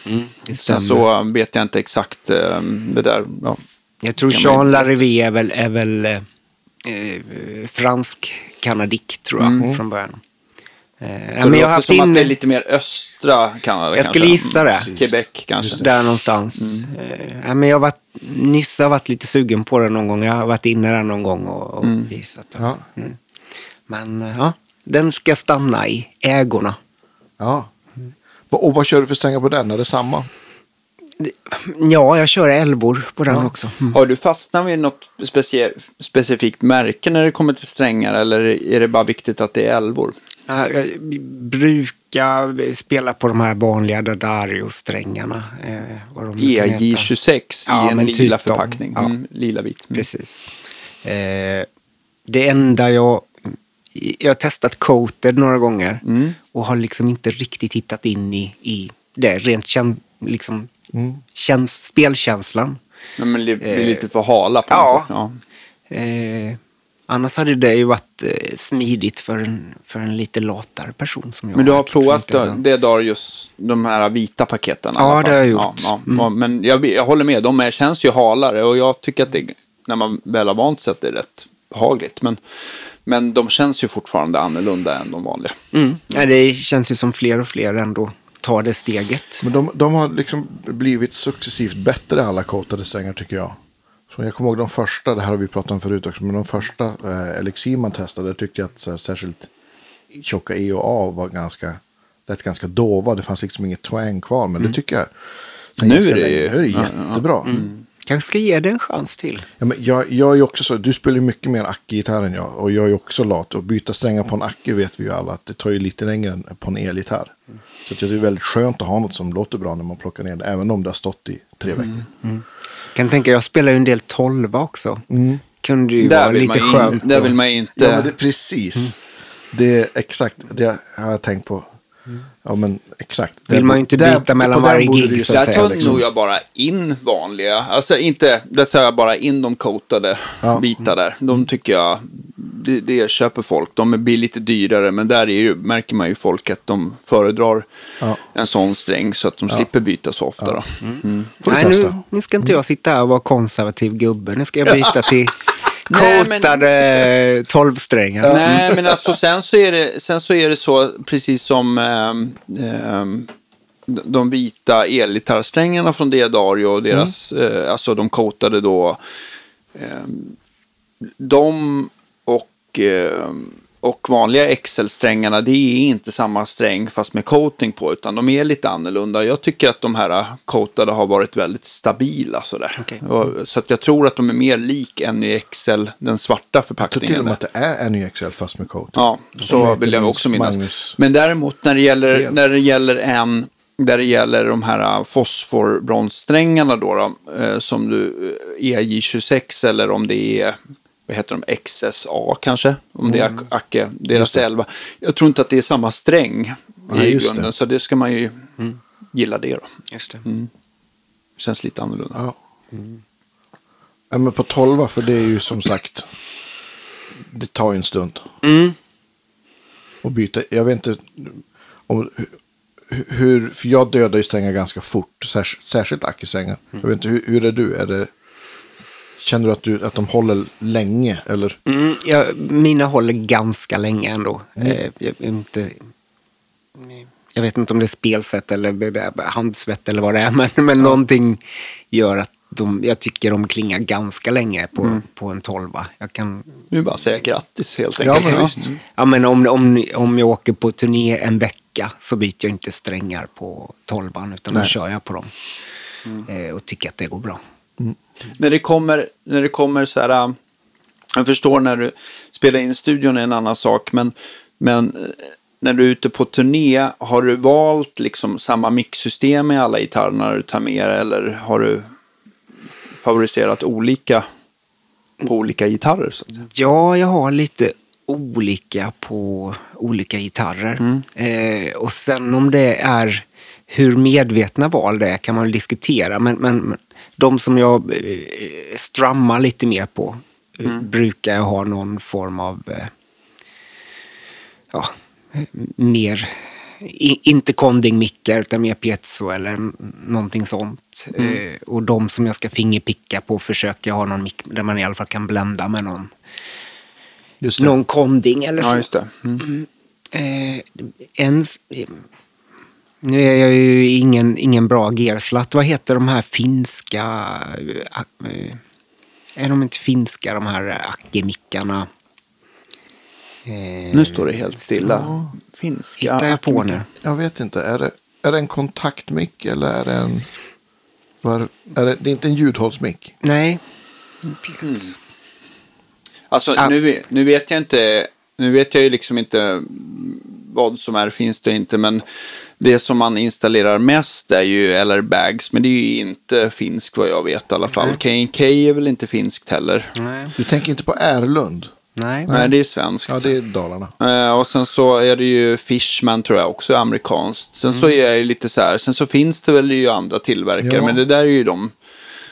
A: det
C: Sen så vet jag inte exakt eh, det där. Ja.
A: Jag tror Jean Larivé är väl, är väl eh, eh, fransk kanadick tror jag från början. Eh, ja,
C: Mm. Så det
A: jag har haft
C: som att
A: in-
C: det är lite mer östra Kanada
A: Jag
C: kanske.
A: skulle gissa det.
C: Mm, Quebec kanske.
A: Där någonstans.
C: Mm.
A: Eh, ja, men jag har varit, nyss har varit lite sugen på det någon gång. Jag har varit inne där någon gång och, och
C: Mm.
A: visat. det.
B: Ja.
A: Mm. Men eh, ja, den ska stanna i ägorna.
B: Ja. Och vad kör du för strängar på den? Är det samma?
A: Ja, jag kör älvor på den också. Mm.
C: Har du fastnat vid något specie- specifikt märke när det kommer till strängar eller är det bara viktigt att det är älvor?
A: Ja, Jag brukar spela på de här vanliga Dadario-strängarna. Eh, vad de nu kan heta.
C: EJ26
A: Ja,
C: i en
A: men
C: lila
A: typ
C: förpackning.
A: Ja.
C: Mm, lila vit. Mm.
A: Precis. Eh, det enda jag... Jag har testat coated några gånger
C: Mm.
A: och har liksom inte riktigt hittat in i, i det rent kän, liksom,
B: Mm.
A: käns, spelkänslan.
C: Men det blir
A: Eh,
C: lite för hala på
A: ja.
C: något sätt. Ja.
A: Eh, annars hade det ju varit eh, smidigt för en, för en lite latare person som jag.
C: Men du har provat det Darius, de här vita paketen?
A: Ja, det har jag gjort.
C: Ja, ja.
A: Mm.
C: Ja, Men jag, jag håller med, de är, känns ju halare och jag tycker att det, när man väl har vant sig att det är rätt behagligt. Men, men de känns ju fortfarande annorlunda än de vanliga.
A: Mm. Ja, det känns ju som fler och fler ändå tar det steget.
B: Men de, de har liksom blivit successivt bättre alla coatade strängar tycker jag. Så jag kommer ihåg de första, det här har vi pratat om förut också, men de första eh, Elixir man testade tyckte jag att så här, särskilt tjocka E och A var ganska, lät ganska dova. Det fanns liksom inget twang kvar, men det tycker jag. sen
C: Nu är det ju-
B: nu är det
C: ja, ja,
B: jättebra.
A: Kanske ska ge det en chans till.
B: Ja, men jag, jag är också så, du spelar ju mycket mer Acke-gitarr än jag. Och jag är också lat. Och byta strängar på en Acke vet vi ju alla att det tar ju lite längre än på en elgitarr. Så att det är väldigt skönt att ha något som låter bra när man plockar ner det. Även om det har stått i tre veckor.
A: Kan tänka, jag spelar ju en del tolva också. Kunde ju vara
C: vill
A: lite skönt.
C: där
A: att-
C: vill man ju inte...
B: Ja, men det, precis. Det är exakt, det har jag tänkt på. Ja, men exakt.
A: Vill
B: Där
A: man ju inte
B: där-
A: byta mellan
B: på den
A: varje gig, så
C: där tar
A: liksom.
C: nog jag bara in vanliga, alltså inte, där tar jag bara in de coatade
B: Ja.
C: bitar där. De tycker jag, det, det köper folk. De blir lite dyrare, men där är ju, märker man ju folk att de föredrar
B: Ja.
C: en sån sträng så att de slipper byta så ofta. Då. Mm.
B: Du
A: Nej, nu, nu ska inte jag sitta här och vara konservativ gubbe. Nu ska jag byta [LAUGHS] till
C: Nej, men-
A: coatade tolvsträngar.
C: Nej, men alltså sen så är det, sen så, är det så, precis som ehm, de- vita elgitarrsträngarna från Diadario och deras, eh, alltså de coatade då, ehm, de och, ehm, och vanliga XL-strängarna, det är inte samma sträng fast med coating på, utan de är lite annorlunda. Jag tycker att de här coatade har varit väldigt stabila sådär.
A: Okej.
C: Och, så att jag tror att de är mer lik NYXL, den svarta
B: Jag tror
C: förpackningen.
B: till och med att det är NYXL fast med coat.
C: Ja, så vill jag också minnas.
B: Magnus.
C: Men däremot när det gäller, när det gäller en, där det gäller de här äh, fosforbronssträngarna då, då eh, som du, eh, EJ26 eller om det är, vad heter de, XSA kanske, om det är Acke, deras 11. Jag tror inte att det är samma sträng
B: Nej,
C: i grunden,
B: det.
C: så det ska man ju gilla det då.
A: Just det.
C: Känns lite annorlunda.
B: Ja. ja. Men på 12 för det är ju som sagt. Det tar ju en stund.
A: Mm.
B: Och byta. Jag vet inte om hu- hur. För jag dödar ju strängar ganska fort. Särs, särskilt akisängar. Jag vet inte hur, hur är du? Är det, känner du att, du att de håller länge? Eller?
A: Mm, ja, mina håller ganska länge ändå. Eh, jag, inte, jag vet inte om det är spelsätt eller handsvett eller vad det är, [LAUGHS] men, men någonting gör att de, jag tycker de klingar ganska länge på, på en tolva. Jag kan,
C: Nu bara säga grattis helt
B: Ja,
C: enkelt.
B: men visst.
A: ja, men om, om, om jag åker på turné en vecka så byter jag inte strängar på tolvan, utan då
B: Nej.
A: kör jag på dem. Eh, och tycker att det går bra.
C: När det kommer, när det kommer så här, äh, jag förstår när du spelar in studion är en annan sak, men, men äh, när du är ute på turné, har du valt liksom samma mixsystem i alla gitarrerna du tar med eller har du favoriserat olika på olika gitarrer? Så?
A: Ja, jag har lite olika på olika gitarrer. Eh, och sen om det är hur medvetna val det är kan man diskutera. Men men de som jag eh, strammar lite mer på eh, brukar jag ha någon form av eh, ja, mer, inte konding-mickar utan mer piezo eller någonting sånt. Eh, och de som jag ska fingerpicka på försöker jag ha någon mick där man i alla fall kan blända med någon, någon konding eller så.
C: Ja. Mm.
A: Eh, en, nu är jag ju ingen, ingen bra gearslatt. Vad heter de här finska... eh, är de inte finska, de här Acke-mickarna? Eh,
C: Nu står det helt stilla. Finska.
A: Hittar jag på nu?
B: Jag vet inte. Är det, är det en kontaktmick eller är det en... Var, är det, det är inte en ljudhållsmick.
A: Nej.
C: Alltså
A: Ah.
C: nu, nu vet jag inte, nu vet jag ju liksom inte vad som är finns och inte, men det som man installerar mest är ju LR Bags, men det är ju inte finsk vad jag vet i alla fall. K&K är väl inte finskt heller.
A: Nej.
B: Du tänker inte på Erlund?
A: Nej.
C: Nej, det är svenskt.
B: Ja, det är Dalarna.
C: Eh, och sen så är det ju Fishman tror jag också amerikanskt. Sen så är det lite så här, sen så finns det väl ju andra tillverkare,
B: Ja.
C: men det där är ju de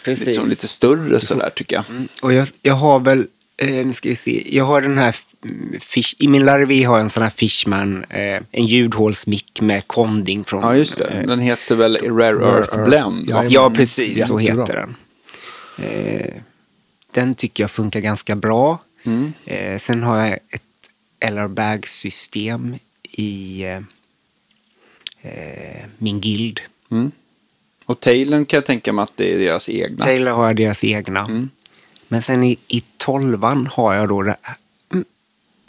A: Precis.
C: liksom lite större sådär tycker jag.
A: Och jag, jag har väl, eh, nu ska vi se, jag har den här, mm, fish, i min Larvi har jag en sån här Fishman, eh, en ljudhålsmick med konding från...
C: Ja, just det.
A: eh,
C: Den heter väl Rare Earth
B: Earth.
C: Blend?
B: Ja,
A: Ja, precis. Så
B: Jättebra.
A: heter den. Eh, den tycker jag funkar ganska bra. Eh, sen har jag ett LR Bag-system i eh, eh, min guild.
C: Och Taylor kan jag tänka mig att det är deras egna.
A: Taylor har jag deras egna. Men sen i, i tolvan har jag då det, mm,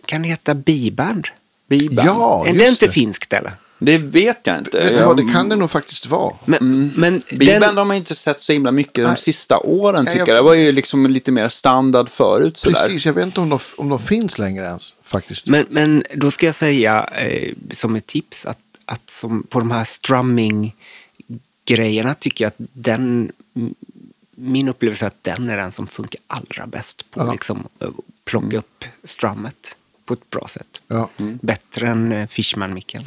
A: kan heta B-band?
C: Biband.
B: Ja,
A: är det inte
B: det.
A: finskt eller?
C: Det vet jag inte.
B: Vet du vad, det kan det nog faktiskt vara.
A: Men, men
C: Biband
A: den,
C: har man inte sett så himla mycket de
B: Nej.
C: sista åren
B: Nej,
C: tycker
B: jag-
C: jag. Det var ju liksom lite mer standard förut sådär.
B: Precis, jag vet inte om de, om de finns längre ens faktiskt.
A: Men, men då ska jag säga eh, som ett tips att, att som på de här strumming-grejerna tycker jag att den, min upplevelse är att den är den som funkar allra bäst på
B: Ja.
A: liksom, att plocka upp strummet på ett bra sätt.
B: Ja.
A: Bättre än eh, Fishman-micken.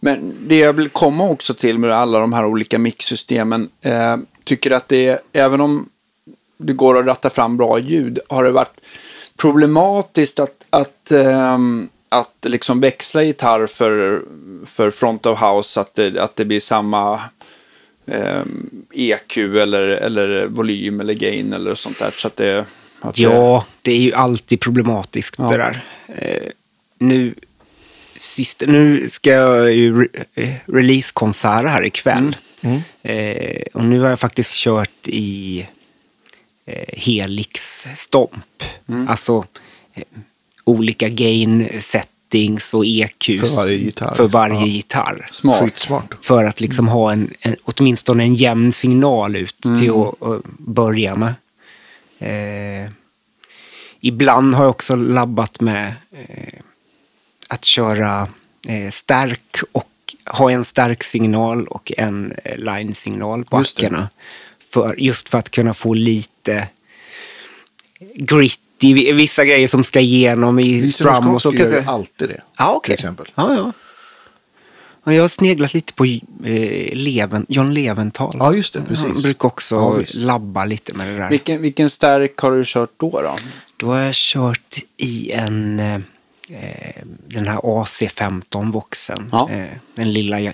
C: Men det jag vill komma också till med alla de här olika mixsystemen. Eh, tycker att det är, även om det går att ratta fram bra ljud, har det varit problematiskt att, att, ehm, att liksom växla gitarr för, för front of house, att det, att det blir samma ehm, EQ eller, eller volym eller gain eller sånt där. Så att det, att det,
A: Ja, det är ju alltid problematiskt
C: Ja.
A: det där. Eh, nu, sist, nu ska jag ju re, eh, releasekonserter här ikväll. Eh, och nu har jag faktiskt kört i eh, Helix Stomp. Alltså eh, olika gain settings och EQs
B: För varje gitarr.
A: För varje
B: Ja.
A: gitarr.
C: Smart.
B: Skitsmart.
A: För att liksom ha en, en, åtminstone en jämn signal ut till att, att börja med. Eh, ibland har jag också labbat med eh, att köra eh, stärk och ha en stark signal och en eh, line-signal på
B: Just
A: ackorna. För, just för att kunna få lite grit i vissa grejer som ska igenom i strum och så.
B: Wiesewskowski gör
A: Kanske.
B: alltid det.
A: Ja, okej.
B: Till exempel.
A: Ja, ja. Ja, jag har sneglat lite på eh, Leven, John Leventhal.
B: Ja, just det. Precis.
A: Han brukar också
B: Ja,
A: labba lite med det där.
C: Vilken, vilken stärk har du kört då? då?
A: Då har jag kört i en, eh, eh, den här AC15 Voxen.
C: Ja.
A: Eh, den lilla ja-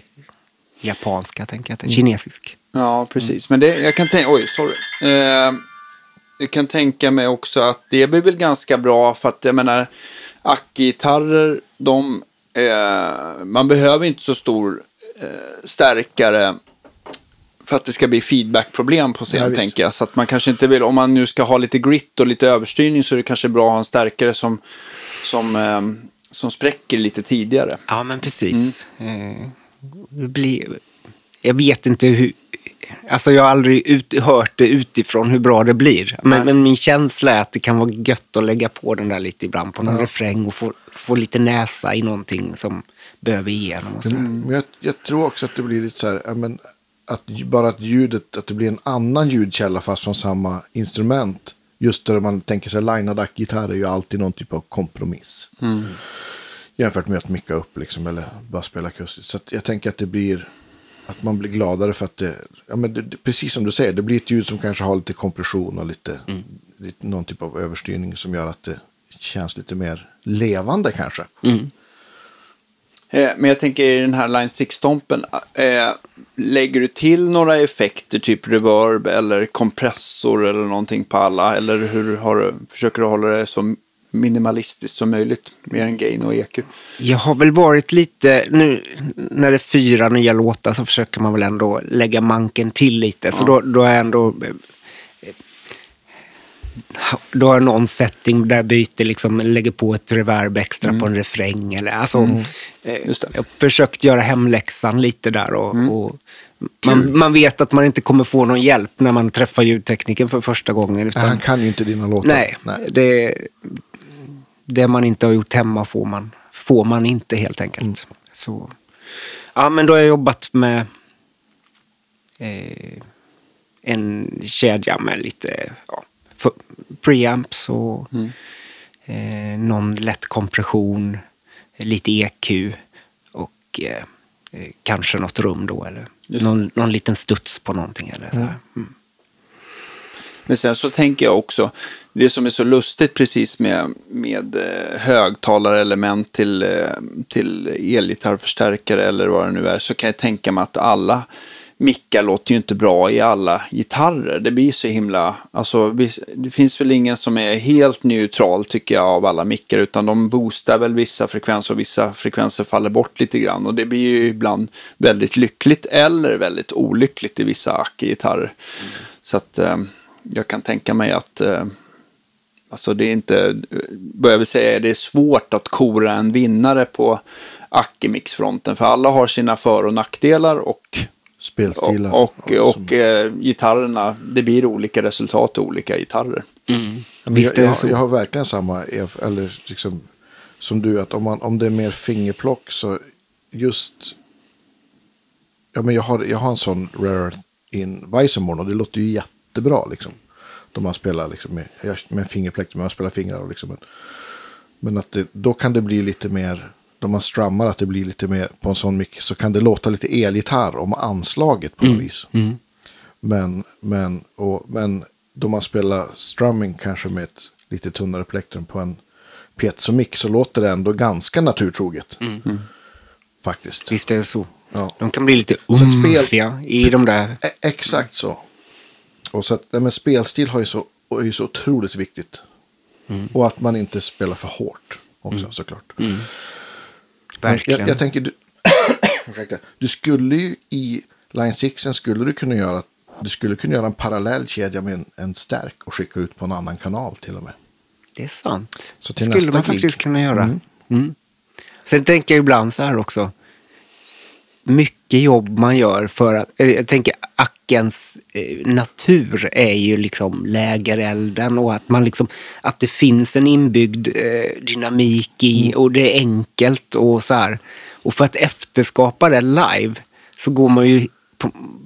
A: japanska, tänker jag.
B: Mm.
A: Kinesisk.
C: Ja, precis. Men det, jag kan tänka, oj, sorry. Eh, jag kan tänka mig också att det blir väl ganska bra för att jag menar, ackgitarrer, de, eh, man behöver inte så stor eh, stärkare för att det ska bli feedbackproblem på
B: Ja,
C: scen,
B: visst.
C: tänker jag. Så att man kanske inte vill, om man nu ska ha lite grit och lite överstyrning så är det kanske bra att ha en stärkare som, som, eh, som spräcker lite tidigare.
A: Ja, men precis.
B: Mm.
A: Eh, det blir, jag vet inte hur... Alltså jag har aldrig ut, hört det utifrån hur bra det blir. Men, men min känsla är att det kan vara gött att lägga på den där lite ibland på någon refräng och få, få lite näsa i någonting som behöver igenom. Och så.
B: Men jag, jag tror också att det blir lite så här, men, att bara att ljudet, att det blir en annan ljudkälla fast från samma instrument. Just där man tänker sig linad gitarr är ju alltid någon typ av kompromiss. Jämfört med att micka upp liksom, eller bara spela akustiskt. Så jag tänker att det blir, att man blir gladare för att det, ja, men det, precis som du säger, det blir ett ljud som kanske har lite kompression och lite, lite någon typ av överstyrning som gör att det känns lite mer levande kanske.
C: Eh, Men jag tänker i den här Line 6-stompen, eh, lägger du till några effekter, typ reverb eller kompressor eller någonting på alla? Eller hur har du, försöker du hålla det så minimalistiskt som möjligt, mer än gain och EQ?
A: Jag har väl varit lite, nu när det är fyra nya låtar så försöker man väl ändå lägga manken till lite. Så då, då är jag ändå... eh, Då har någon setting där byter, liksom, lägger på ett reverb extra på en refräng. Eller, alltså, eh,
C: Just det.
A: Jag har försökt göra hemläxan lite där. Och, och man, man vet att man inte kommer få någon hjälp när man träffar ljudtekniken för första gången. Utan,
B: Nej, han kan ju inte dina låtar.
A: Nej, Det, det man inte har gjort hemma får man, får man inte helt enkelt. Så, ja, men då har jag jobbat med eh, en kedja med lite ja, preamps och eh, någon lätt kompression, lite EQ och eh, eh, kanske något rum då. Eller någon, någon liten studs på någonting. Eller så här. Mm.
C: Men sen så tänker jag också, det som är så lustigt precis med, med eh, högtalarelement till, eh, till elgitarrförstärkare eller vad det nu är, så kan jag tänka mig att alla mickar låter ju inte bra i alla gitarrer. Det blir så himla, alltså det finns väl ingen som är helt neutral tycker jag av alla mickar, utan de boostar väl vissa frekvenser och vissa frekvenser faller bort lite grann och det blir ju ibland väldigt lyckligt eller väldigt olyckligt i vissa Acke-gitarrer. Så att eh, jag kan tänka mig att eh, Alltså det är inte, vad jag vill säga är det är svårt att kora en vinnare på Acke-mixfronten. För alla har sina för och nackdelar och,
B: Spelstilar.
C: och, och,
B: som-
C: och eh, gitarrerna, det blir olika resultat i olika gitarrer.
B: Men
A: Visst
B: jag, jag, jag har verkligen samma, eller liksom, som du, att om, man, om det är mer fingerplock så just, ja men jag har, jag har en sån rare in Weissenborn och det låter ju jättebra liksom. Då man spelar liksom med, med fingerpläkt, men man spelar fingrar och liksom. Men, men att det, då kan det bli lite mer, då man strummar att det blir lite mer på en sån mick så kan det låta lite elgitarr om anslaget på något vis. Men, men, och, men då man spelar strumming kanske med ett lite tunnare plektrum på en piezo-mick så låter det ändå ganska naturtroget. Faktiskt.
A: Visst är det så.
B: Ja.
A: De kan bli lite
B: att spel-
A: umfiga i de där...
B: E- exakt så. Och så att, nej, men spelstil har ju så, är ju så otroligt viktigt. Och att man inte spelar för hårt också såklart.
A: Verkligen.
B: Jag, jag tänker, du, [COUGHS] du skulle ju i Line 6 skulle du kunna göra du skulle kunna göra en parallell kedja med en, en stärk och skicka ut på en annan kanal till och med.
A: Det är sant.
B: Så
A: det
B: till
A: skulle
B: nästa
A: man
B: gig.
A: faktiskt kunna göra. Mm. Sen tänker jag ibland så här också. Mycket jobb man gör för att... eh, Jag tänker Ackens eh, natur är ju liksom lägerelden och att man liksom... Att det finns en inbyggd eh, dynamik i och det är enkelt och så här. Och för att efterskapa det live så går man ju,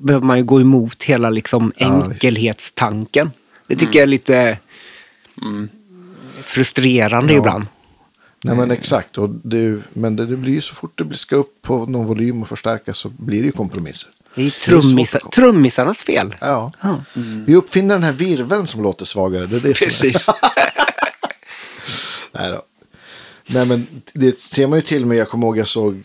A: behöver man ju gå emot hela liksom enkelhetstanken. Det tycker jag är lite... frustrerande
B: Ja.
A: ibland.
B: Nej men exakt. Och det, men det, det blir ju så fort det ska upp på någon volym och förstärkas så blir det ju kompromisser.
A: Det är
B: komma-
A: trummisarnas fel.
B: Ja. Vi uppfinner den här virveln som låter svagare. Det är det som är.
A: Precis. [LAUGHS]
B: Nej, då. Nej men det ser man ju till med. Jag kommer ihåg jag såg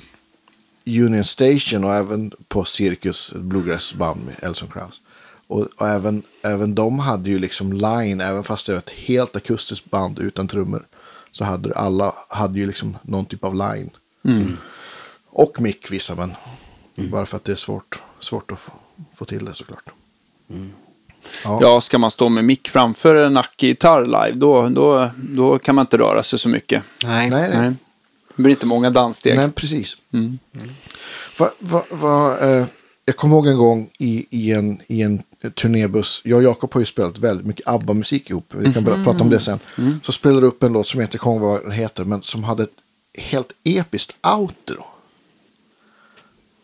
B: Union Station och även på Cirkus bluegrassband med Elson Krauss. Och, och även, även de hade ju liksom line, även fast det var ett helt akustiskt band utan trummor. Så hade alla hade ju liksom någon typ av line. Och mick vissa, men bara för att det är svårt, svårt att få, till det såklart. Ja.
C: Ja, ska man stå med mick framför en ackgitarr live, då, då, då kan man inte röra sig så mycket.
A: Nej.
B: Nej, nej.
C: Nej. Det blir inte många danssteg.
B: Nej, precis. Va, va, va, eh, jag kommer ihåg en gång i, i, en, i en turnébuss. Jag och Jakob har ju spelat väldigt mycket ABBA-musik ihop. Vi kan bara prata om det sen. Så spelade du upp en låt som jag inte kommer ihåg vad den heter. Men som hade ett helt episkt outro.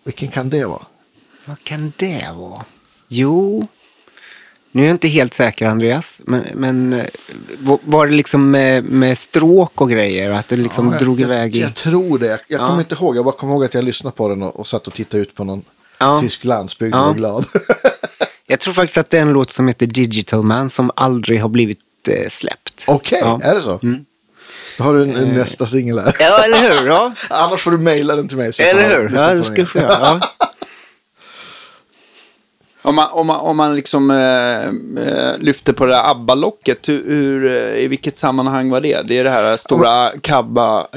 B: Vilken kan det vara?
A: Vad kan det vara? Jo, nu är jag inte helt säker Andreas, men, men eh, var- det liksom med, med stråk och grejer? Att det liksom
B: Ja,
A: drog
B: jag,
A: iväg
B: jag,
A: i...
B: jag tror det. Jag, jag
A: Ja.
B: kommer inte ihåg. Jag bara kommer ihåg att jag lyssnade på den och, och satt och tittade ut på någon
A: Ja.
B: tysk landsbygd
A: Ja.
B: var glad. [LAUGHS]
A: Jag tror faktiskt att det är en låt som heter Digital Man som aldrig har blivit eh, släppt.
B: Okej,
A: Ja.
B: är det så? Då har du en, en nästa singel här.
A: Ja, eller hur? Ja. [LAUGHS]
B: Annars får du mejla den till mig. så
A: Eller hur? Ja, det ska jag få göra. [LAUGHS]
C: Om man, om man, om man liksom eh, eh, lyfter på det där ABBA-locket, hur, hur, eh, i vilket sammanhang var det? Det är det här stora kabba,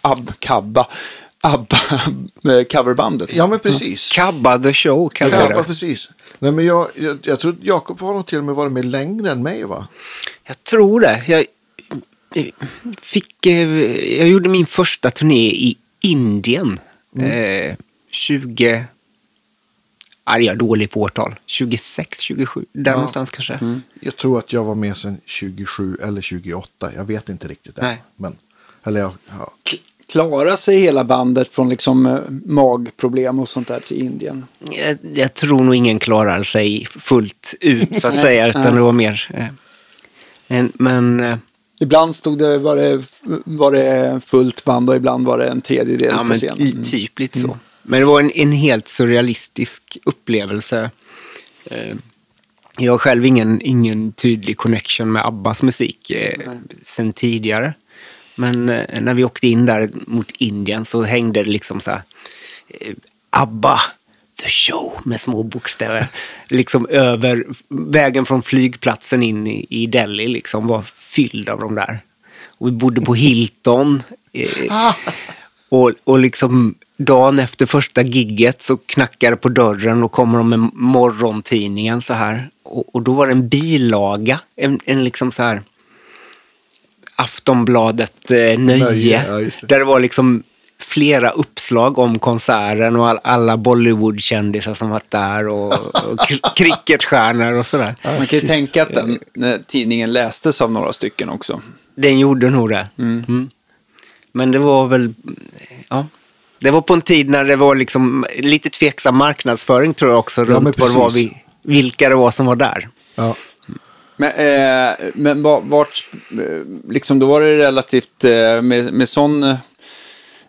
C: ab, kabba, ABBA eh, coverbandet.
B: Ja, men precis.
A: Kabba the show kallar jag
B: Ja,
A: det.
B: precis. Nej, men jag, jag, jag tror att Jakob har nog till och med varit med längre än mig, va?
A: Jag tror det. Jag, fick, eh, jag gjorde min första turné i Indien. Eh, 20... Ja, jag är dålig på årtal. 26, 27, där någonstans kanske.
B: Jag tror att jag var med sedan 27 eller 28. Jag vet inte riktigt. än.
A: Nej.
B: Men, eller jag, ja.
C: Klara sig hela bandet från liksom eh, magproblem och sånt där till Indien?
A: Jag, jag tror nog ingen klarar sig fullt ut så att säga, utan det var mer... Eh, men, eh,
C: Ibland stod det, var det, var det fullt band och ibland var det en tredjedel
A: ja,
C: på
A: men
C: scen.
A: i- typ lite så. Men det var en, en helt surrealistisk upplevelse. Eh, Jag har själv ingen, ingen tydlig connection med Abbas musik eh, sen tidigare. Men eh, när vi åkte in där mot Indien så hängde det liksom så här eh, Abba, the show med små bokstäver. [LAUGHS] liksom över vägen från flygplatsen in i, i Delhi liksom var fylld av de där. Och vi bodde på Hilton. Eh, [LAUGHS] och, och liksom dagen efter första gigget så knackar det på dörren och kommer de med morgontidningen så här. Och, och då var det en bilaga, en, en liksom så här Aftonbladet eh, nöje.
B: Nöje, ja, det.
A: där det var liksom flera uppslag om konserten och all, alla Bollywood-kändisar som varit där och, och [LAUGHS] cricketstjärnor och sådär.
C: Man kan ju tänka att den eh, tidningen lästes av några stycken också.
A: Den gjorde nog det. Mm. Men det var väl, ja. Det var på en tid när det var liksom lite tveksam marknadsföring tror jag också. Runt vad det var vi, vilka det var som var där.
B: Ja.
C: Men, eh, men va- vart, eh, liksom då var det relativt, eh, med, med sån eh,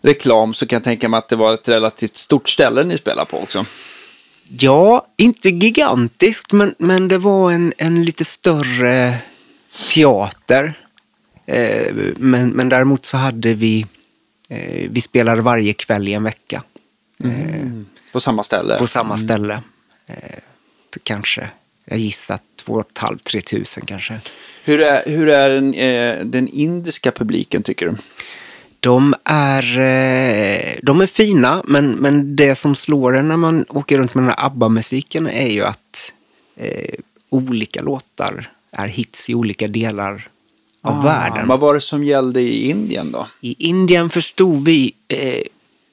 C: reklam så kan jag tänka mig att det var ett relativt stort ställe ni spelade på också.
A: Ja, inte gigantiskt, men, men det var en, en lite större teater. Eh, men, men däremot så hade vi, eh, vi spelade varje kväll i en vecka.
C: På samma ställe.
A: på samma ställe. Eh, för kanske, jag gissar, två och ett halvt, tre tusen kanske.
C: Hur är, hur är den, eh, den indiska publiken tycker du?
A: De är, eh, de är fina, men, men det som slår en när man åker runt med den här ABBA-musiken är ju att eh, olika låtar är hits i olika delar av världen.
C: Ah, Vad var det som gällde i Indien då?
A: I Indien förstod vi, eh,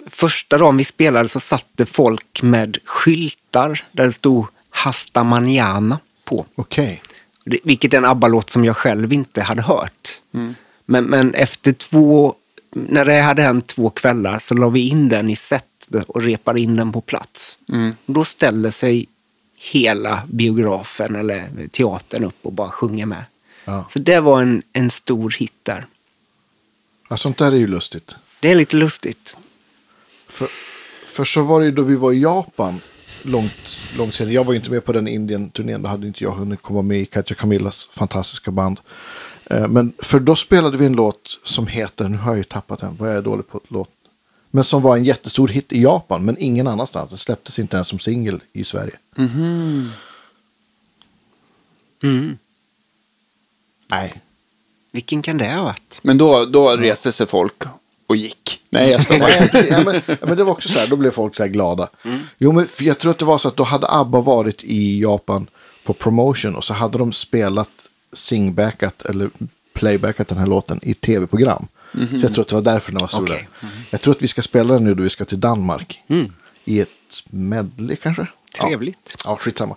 A: första dagen vi spelade så satt det folk med skyltar där det stod Hasta Manana på.
B: Okej.
A: Det- Vilket är en ABBA-låt som jag själv inte hade hört. Men, men efter två, när det hade hänt två kvällar så la vi in den i set och repade in den på plats. Då ställer sig hela biografen eller teatern upp och bara sjunger med.
B: Ja.
A: Så det var en, en stor hit där.
B: Ja, sånt där är ju lustigt.
A: Det är lite lustigt.
B: För, för så var det ju då vi var i Japan långt, långt senare. Jag var ju inte med på den Indien-turnén. Då hade inte jag hunnit komma med i Katja Camillas fantastiska band. Eh, Men för då spelade vi en låt som heter, nu har jag ju tappat den, vad är jag dålig på låt? Men som var en jättestor hit i Japan, men ingen annanstans. Den släpptes inte ens som singel i Sverige.
A: Mm.
B: Nej,
A: Vilken kan det ha varit?
C: Men då, då reste sig folk och gick. Nej, jag.
B: Nej, precis. ja, men, ja, [LAUGHS] men det var också så här, då blev folk så här glada. Jo, men jag tror att det var så att då hade ABBA varit i Japan på promotion och så hade de spelat singbackat eller playbackat den här låten i tv-program. Så jag tror att det var därför den var stor.
A: Okej.
B: där. Jag tror att vi ska spela den nu då vi ska till Danmark. I ett medley kanske?
A: Trevligt.
B: Ja, ja skitsamma.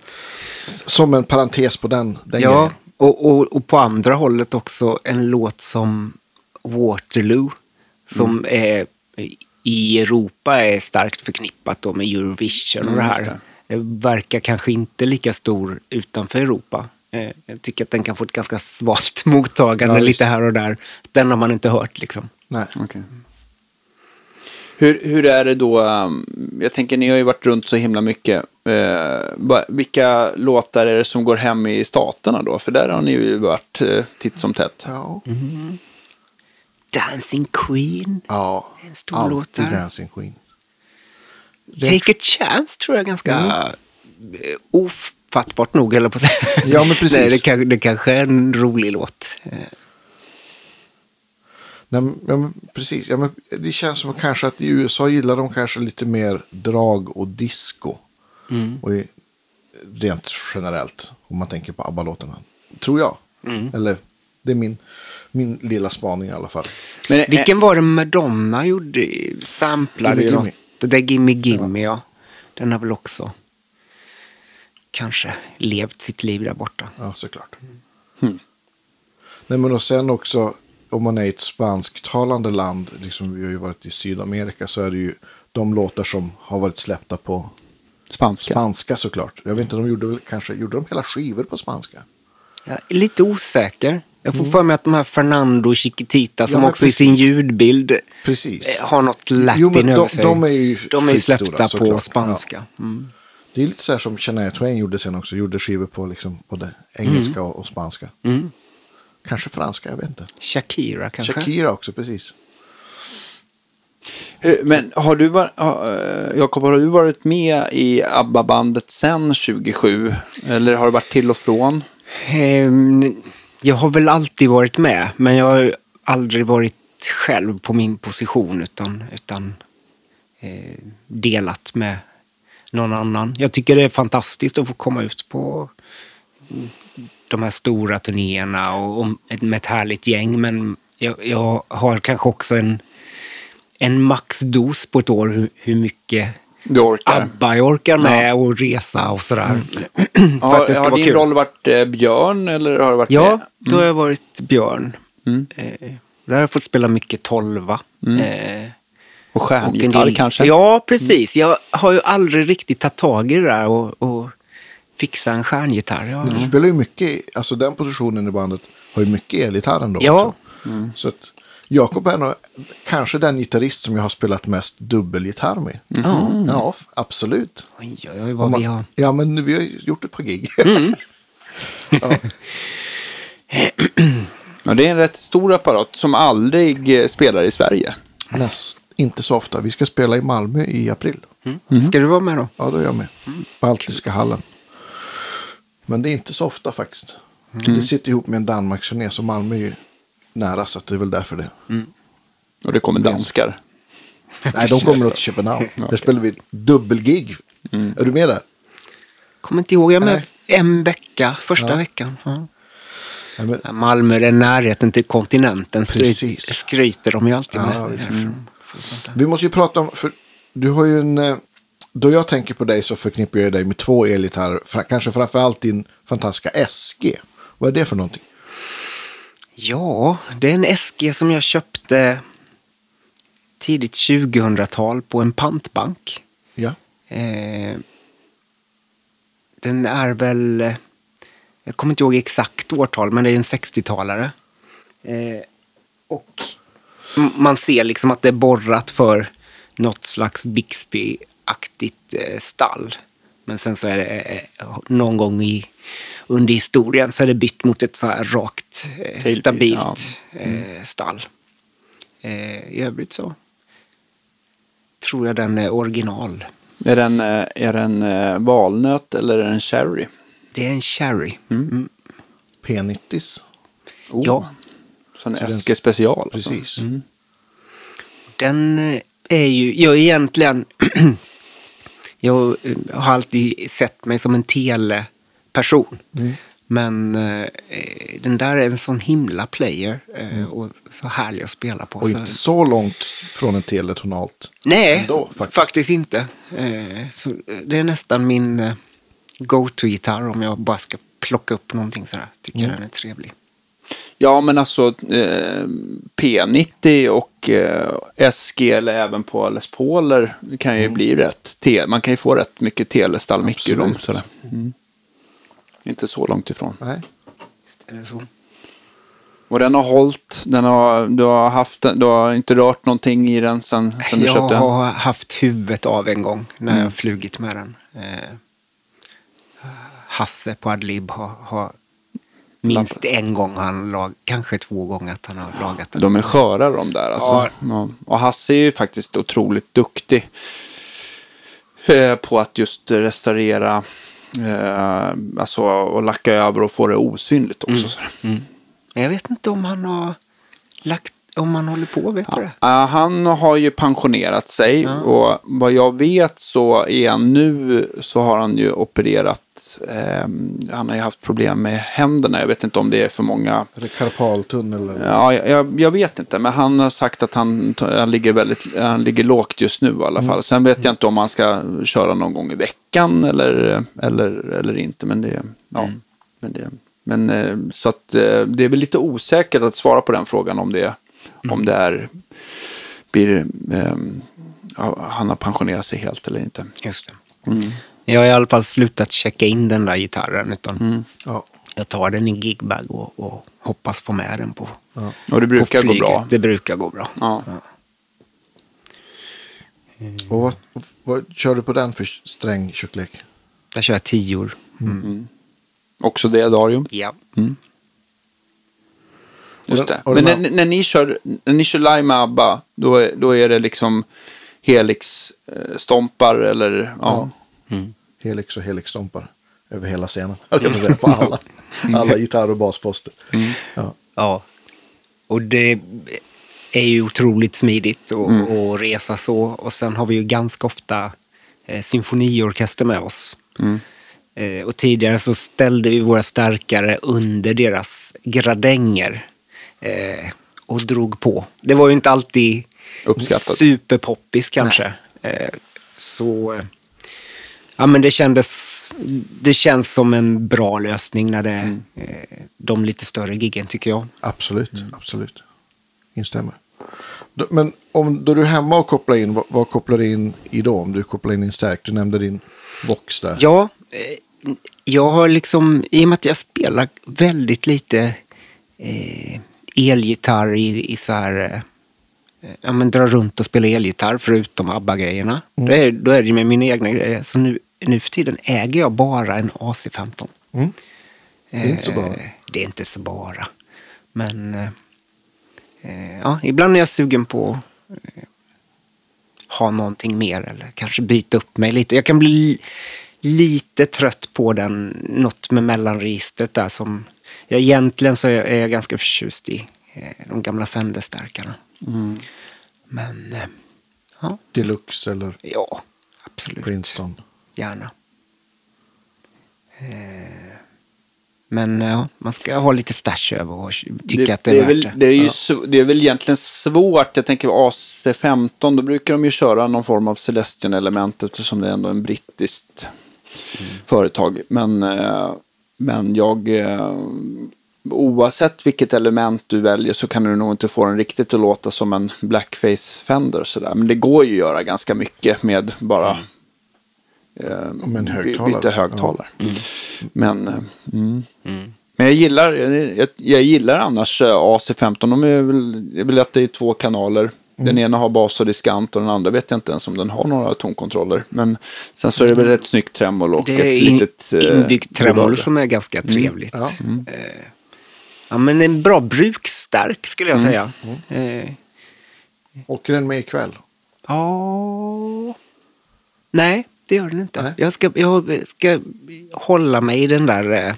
B: Som en parentes på den, den
A: Ja, och, och, och på andra hållet också en låt som Waterloo. Som
B: Mm.
A: är, i Europa är starkt förknippat då med Eurovision och det
C: Mm,
A: här.
C: just
A: Det. verkar kanske inte lika stor utanför Europa. Eh, Jag tycker att den kan få ett ganska svalt [LAUGHS] mottagande
B: Ja,
A: lite här och där. Den har man inte hört liksom.
B: Nej.
C: Okej. Hur, hur är det då? um, Jag tänker, ni har ju varit runt så himla mycket. Eh, vilka låtar är det som går hem i staterna då? För där har ni ju varit eh, titt som tätt.
B: Ja,
A: Dancing Queen,
B: ja.
A: En stor låt
B: alltid
A: där.
B: Dancing Queen.
A: Take a chance tror jag ganska eh, ofattbart nog, eller på att säga.
B: Mm. Ja, men [LAUGHS] precis.
A: Nej, det, kanske, det kanske är en rolig låt.
B: Nej, men, precis. Ja, men, det känns som kanske att i USA gillar de kanske lite mer drag och disco.
A: Mm.
B: Och i, rent generellt, om man tänker på ABBA-låtarna. Tror jag.
A: Mm.
B: Eller, det är min, min lilla spaning i alla fall.
C: Men, eh,
A: Vilken var det Madonna gjorde? Samplade
B: Gimme
A: ju
B: Gimme.
A: Det där Gimme Gimme, ja. Den har väl också kanske levt sitt liv där borta.
B: Ja, såklart.
A: Mm.
B: Nej, men och sen också, om man är i ett spansktalande land, liksom vi har ju varit i Sydamerika, så är det ju de låtar som har varit släppta på
C: Spanska.
B: spanska såklart. Jag vet inte, de gjorde väl kanske, gjorde de hela skivor på spanska?
A: Jag är lite osäker. Jag får för mig att de här Fernando Chiquitita som
B: Mm. men
A: också i sin
B: precis.
A: ljudbild
B: Precis.
A: eh, har något latin
B: Jo, men de-
A: över sig.
B: de är ju
A: de är släppta på
B: såklart.
A: spanska. Mm.
B: Det är lite så här som Shania Twain gjorde sen också. Gjorde skivor på liksom både engelska
A: Mm.
B: och, och spanska. Kanske franska, jag vet inte.
A: Shakira kanske?
B: Shakira också, precis.
C: Eh, Men har du, var, eh, Jakob, har du varit med i ABBA-bandet sen 2007? Eller har det varit till och från?
A: Ehm, jag har väl alltid varit med, men jag har aldrig varit själv på min position utan, utan eh, delat med någon annan. Jag tycker det är fantastiskt att få komma ut på de här stora turnéerna och, och med ett härligt gäng, men jag, jag har kanske också en, en maxdos på ett år hur, hur mycket
C: du orkar?
A: ABBA jag orkar med och resa och sådär. [CLEARS THROAT] För
C: Har,
A: att det ska
C: har
A: vara
C: din
A: kul.
C: roll varit eh, Björn eller har det varit
A: Ja,
C: med?
A: då har jag varit Björn.
C: Mm.
A: Eh, där har jag fått spela mycket tolva. Eh,
C: Och stjärngitarr
A: del-
C: kanske?
A: Ja, precis. Jag har ju aldrig riktigt tagit tag i det där och, och fixa en stjärngitarr. Ja,
B: Du spelar ju mycket, alltså den positionen i bandet har ju mycket elgitarr ändå
A: Ja.
B: också. Så att Jakob är nog kanske den gitarrist som jag har spelat mest dubbelgitarr med.
A: Ja.
B: Ja, f- absolut.
A: Oj, oj, oj, vad
B: man-
A: vi har.
B: Ja, men vi har gjort ett par gig. [LAUGHS] [CLEARS THROAT]
C: Ja, det är en rätt stor apparat som aldrig eh, spelar i Sverige.
B: Näst, inte så ofta. Vi ska spela i Malmö i april.
A: Ska du vara med då?
B: Ja, då är jag med. Baltiska hallen. Men det är inte så ofta faktiskt. Det sitter ihop med en Danmarksturné, så Malmö är ju nära, så att det är väl därför det.
C: Och det kommer danskar.
B: Nej, de kommer nog till [LAUGHS] Köpenhamn. Där spelar vi dubbelgig. Är du med där?
A: Kommer inte ihåg. Jag är med
B: Nej.
A: en vecka, första
B: Ja.
A: veckan. Ja.
B: Nej, men,
A: Malmö, det är närheten till kontinenten.
B: Precis.
A: skryter de ju alltid
B: Ja,
A: med. Mm. Där.
B: vi måste ju prata om, för du har ju en... eh, Då jag tänker på dig så förknippar jag dig med två elgitarrer. Kanske framförallt din fantastiska SG. Vad är det för någonting?
A: Ja, det är en SG som jag köpte tidigt 2000-tal på en pantbank.
B: Ja,
A: Eh, den är väl... eh, jag kommer inte ihåg exakt årtal, men det är en 60-talare. Eh, och man ser liksom att det är borrat för något slags Bixby-aktigt eh, stall. Men sen så är det eh, någon gång i, under historien så är det bytt mot ett så här rakt, eh, stabilt
C: ja.
A: eh, stall. Eh, I övrigt så tror jag den är original.
C: Är den, eh, är den eh, valnöt eller är den cherry?
A: Det är en cherry. Mm.
B: P90s.
C: Oh.
A: Ja.
C: Sån Eske special. alltså.
B: Precis.
A: Den eh, är ju, jag egentligen, [CLEARS THROAT] jag har alltid sett mig som en teleperson. Men eh, den där är en sån himla player eh, och så härlig att spela på.
B: Och
A: så,
B: inte så långt från en teletonalt.
A: nej,
B: ändå,
A: faktiskt.
B: faktiskt.
A: inte. Eh, så det är nästan min eh, go-to-gitarr om jag bara ska plocka upp någonting sådär. Tycker jag den är trevlig.
C: Ja, men alltså eh, P90 och eh, SG eller även på Les Pauler kan ju bli rätt. Te man kan ju få rätt mycket. Sådär. Mm. Inte så långt ifrån.
B: Nej.
A: Är det så?
C: Och den har hållit. Den har, du, har haft, du har inte rört någonting i den sen, sen du
A: jag
C: köpte den.
A: har haft huvudet av en gång när jag flugit med den. Eh, Hasse på Adlib har, har minst en gång, han lag, kanske två gånger att han har lagat den.
C: De är sköra de där alltså.
A: Ja.
C: Ja. Och Hasse är ju faktiskt otroligt duktig eh, på att just restaurera eh, alltså, och lacka över och få det osynligt också. sådär.
A: Men jag vet inte om han har lagt, om han håller på, vet du det?
C: Ja, han har ju pensionerat sig och vad jag vet så är han nu så har han ju opererat. Eh, han har ju haft problem med händerna. Jag vet inte om det är för många.
B: Är det karpaltunnel eller?
C: Ja, jag, jag vet inte, men han har sagt att han, han, ligger, väldigt, han ligger lågt just nu i alla fall. Sen vet jag inte om han ska köra någon gång i veckan eller, eller, eller inte. Men det, ja, men det, men, eh, så att eh, det är väl lite osäkert att svara på den frågan om det, om det är, blir, eh, ja, han har pensionerat sig helt eller inte.
A: Just det. Jag har i alla fall slutat checka in den där gitarren. Utan
B: Ja.
A: Jag tar den i gigbag och, och hoppas få med den på,
C: Och det brukar gå bra.
A: Det brukar gå bra.
C: Ja.
B: Och vad, vad kör du på den för strängtjocklek?
A: Där kör jag tior.
C: Också det, Darium.
A: Ja.
C: Just det.
B: och
C: Men när, när, ni kör, när ni kör live med ABBA, då är, då är det liksom Helix-stompar eller? Ja.
B: Ja. Helix och helixstompar över hela scenen. Jag säga, på alla, alla gitarr och basposter. Ja.
A: Ja. Och det är ju otroligt smidigt att att resa så. Och sen har vi ju ganska ofta eh, symfoniorkester med oss. Eh, och tidigare så ställde vi våra stärkare under deras gradänger eh, och drog på. Det var ju inte alltid
C: Uppskattat.
A: superpoppis kanske. Eh, så eh, ja, men det kändes det känns som en bra lösning när det är eh, de lite större giggen tycker jag.
B: Absolut, absolut. Instämmer. Men om då du är hemma och kopplar in, vad, vad kopplar du in i då? Om du kopplar in din stärk, du nämnde din Vox där.
A: Ja, eh, jag har liksom, i och med att jag spelar väldigt lite eh, elgitarr i, i så här, eh, ja men dra runt och spela elgitarr förutom ABBA-grejerna. Då, är, då är det med mina egna grejer. Så nu, nu för tiden äger jag bara en AC-15.
B: Mm. Det är inte så bara.
A: Eh, Det är inte så bara. Men eh, eh, ja, ibland är jag sugen på att eh, ha någonting mer eller kanske byta upp mig lite. Jag kan bli li- lite trött på den, något med mellanregistret där som... Ja, egentligen så är jag, ganska förtjust i eh, de gamla Fender-stärkarna. Men eh, ja,
B: Deluxe eller
A: ja, absolut.
B: Princeton.
A: Gärna. Eh, Men ja, man ska ha lite stash över och tycka
C: det,
A: att det är,
C: det, är
A: värt
C: väl,
A: det.
C: det, är ju sv- det är väl egentligen svårt. Jag tänker AC15, då brukar de ju köra någon form av Celestion-element eftersom det är ändå en brittiskt företag. Men, eh, men jag, eh, oavsett vilket element du väljer så kan du nog inte få den riktigt att låta som en blackface Fender. Sådär. Men det går ju att göra ganska mycket med bara eh,
B: en
C: by-
B: högtalare.
C: byta högtalare. Men, eh, mm. Men jag gillar, jag, jag gillar annars eh, AC15. De är väl, är väl att det är två kanaler. Den ena har bas och diskant och den andra vet jag inte ens om den har några tonkontroller. Men sen så är det väl ett snyggt tremolo och
A: Det
C: ett
A: in,
C: litet... eh,
A: inbyggt tremol
C: vibrato.
A: som är ganska trevligt.
B: Ja.
A: Eh, ja, men en bra bruksstark skulle jag säga. Eh,
B: Åker den med ikväll?
A: Ja... Nej, det gör den inte.
B: Nej.
A: Jag ska, jag ska hålla mig i den där eh,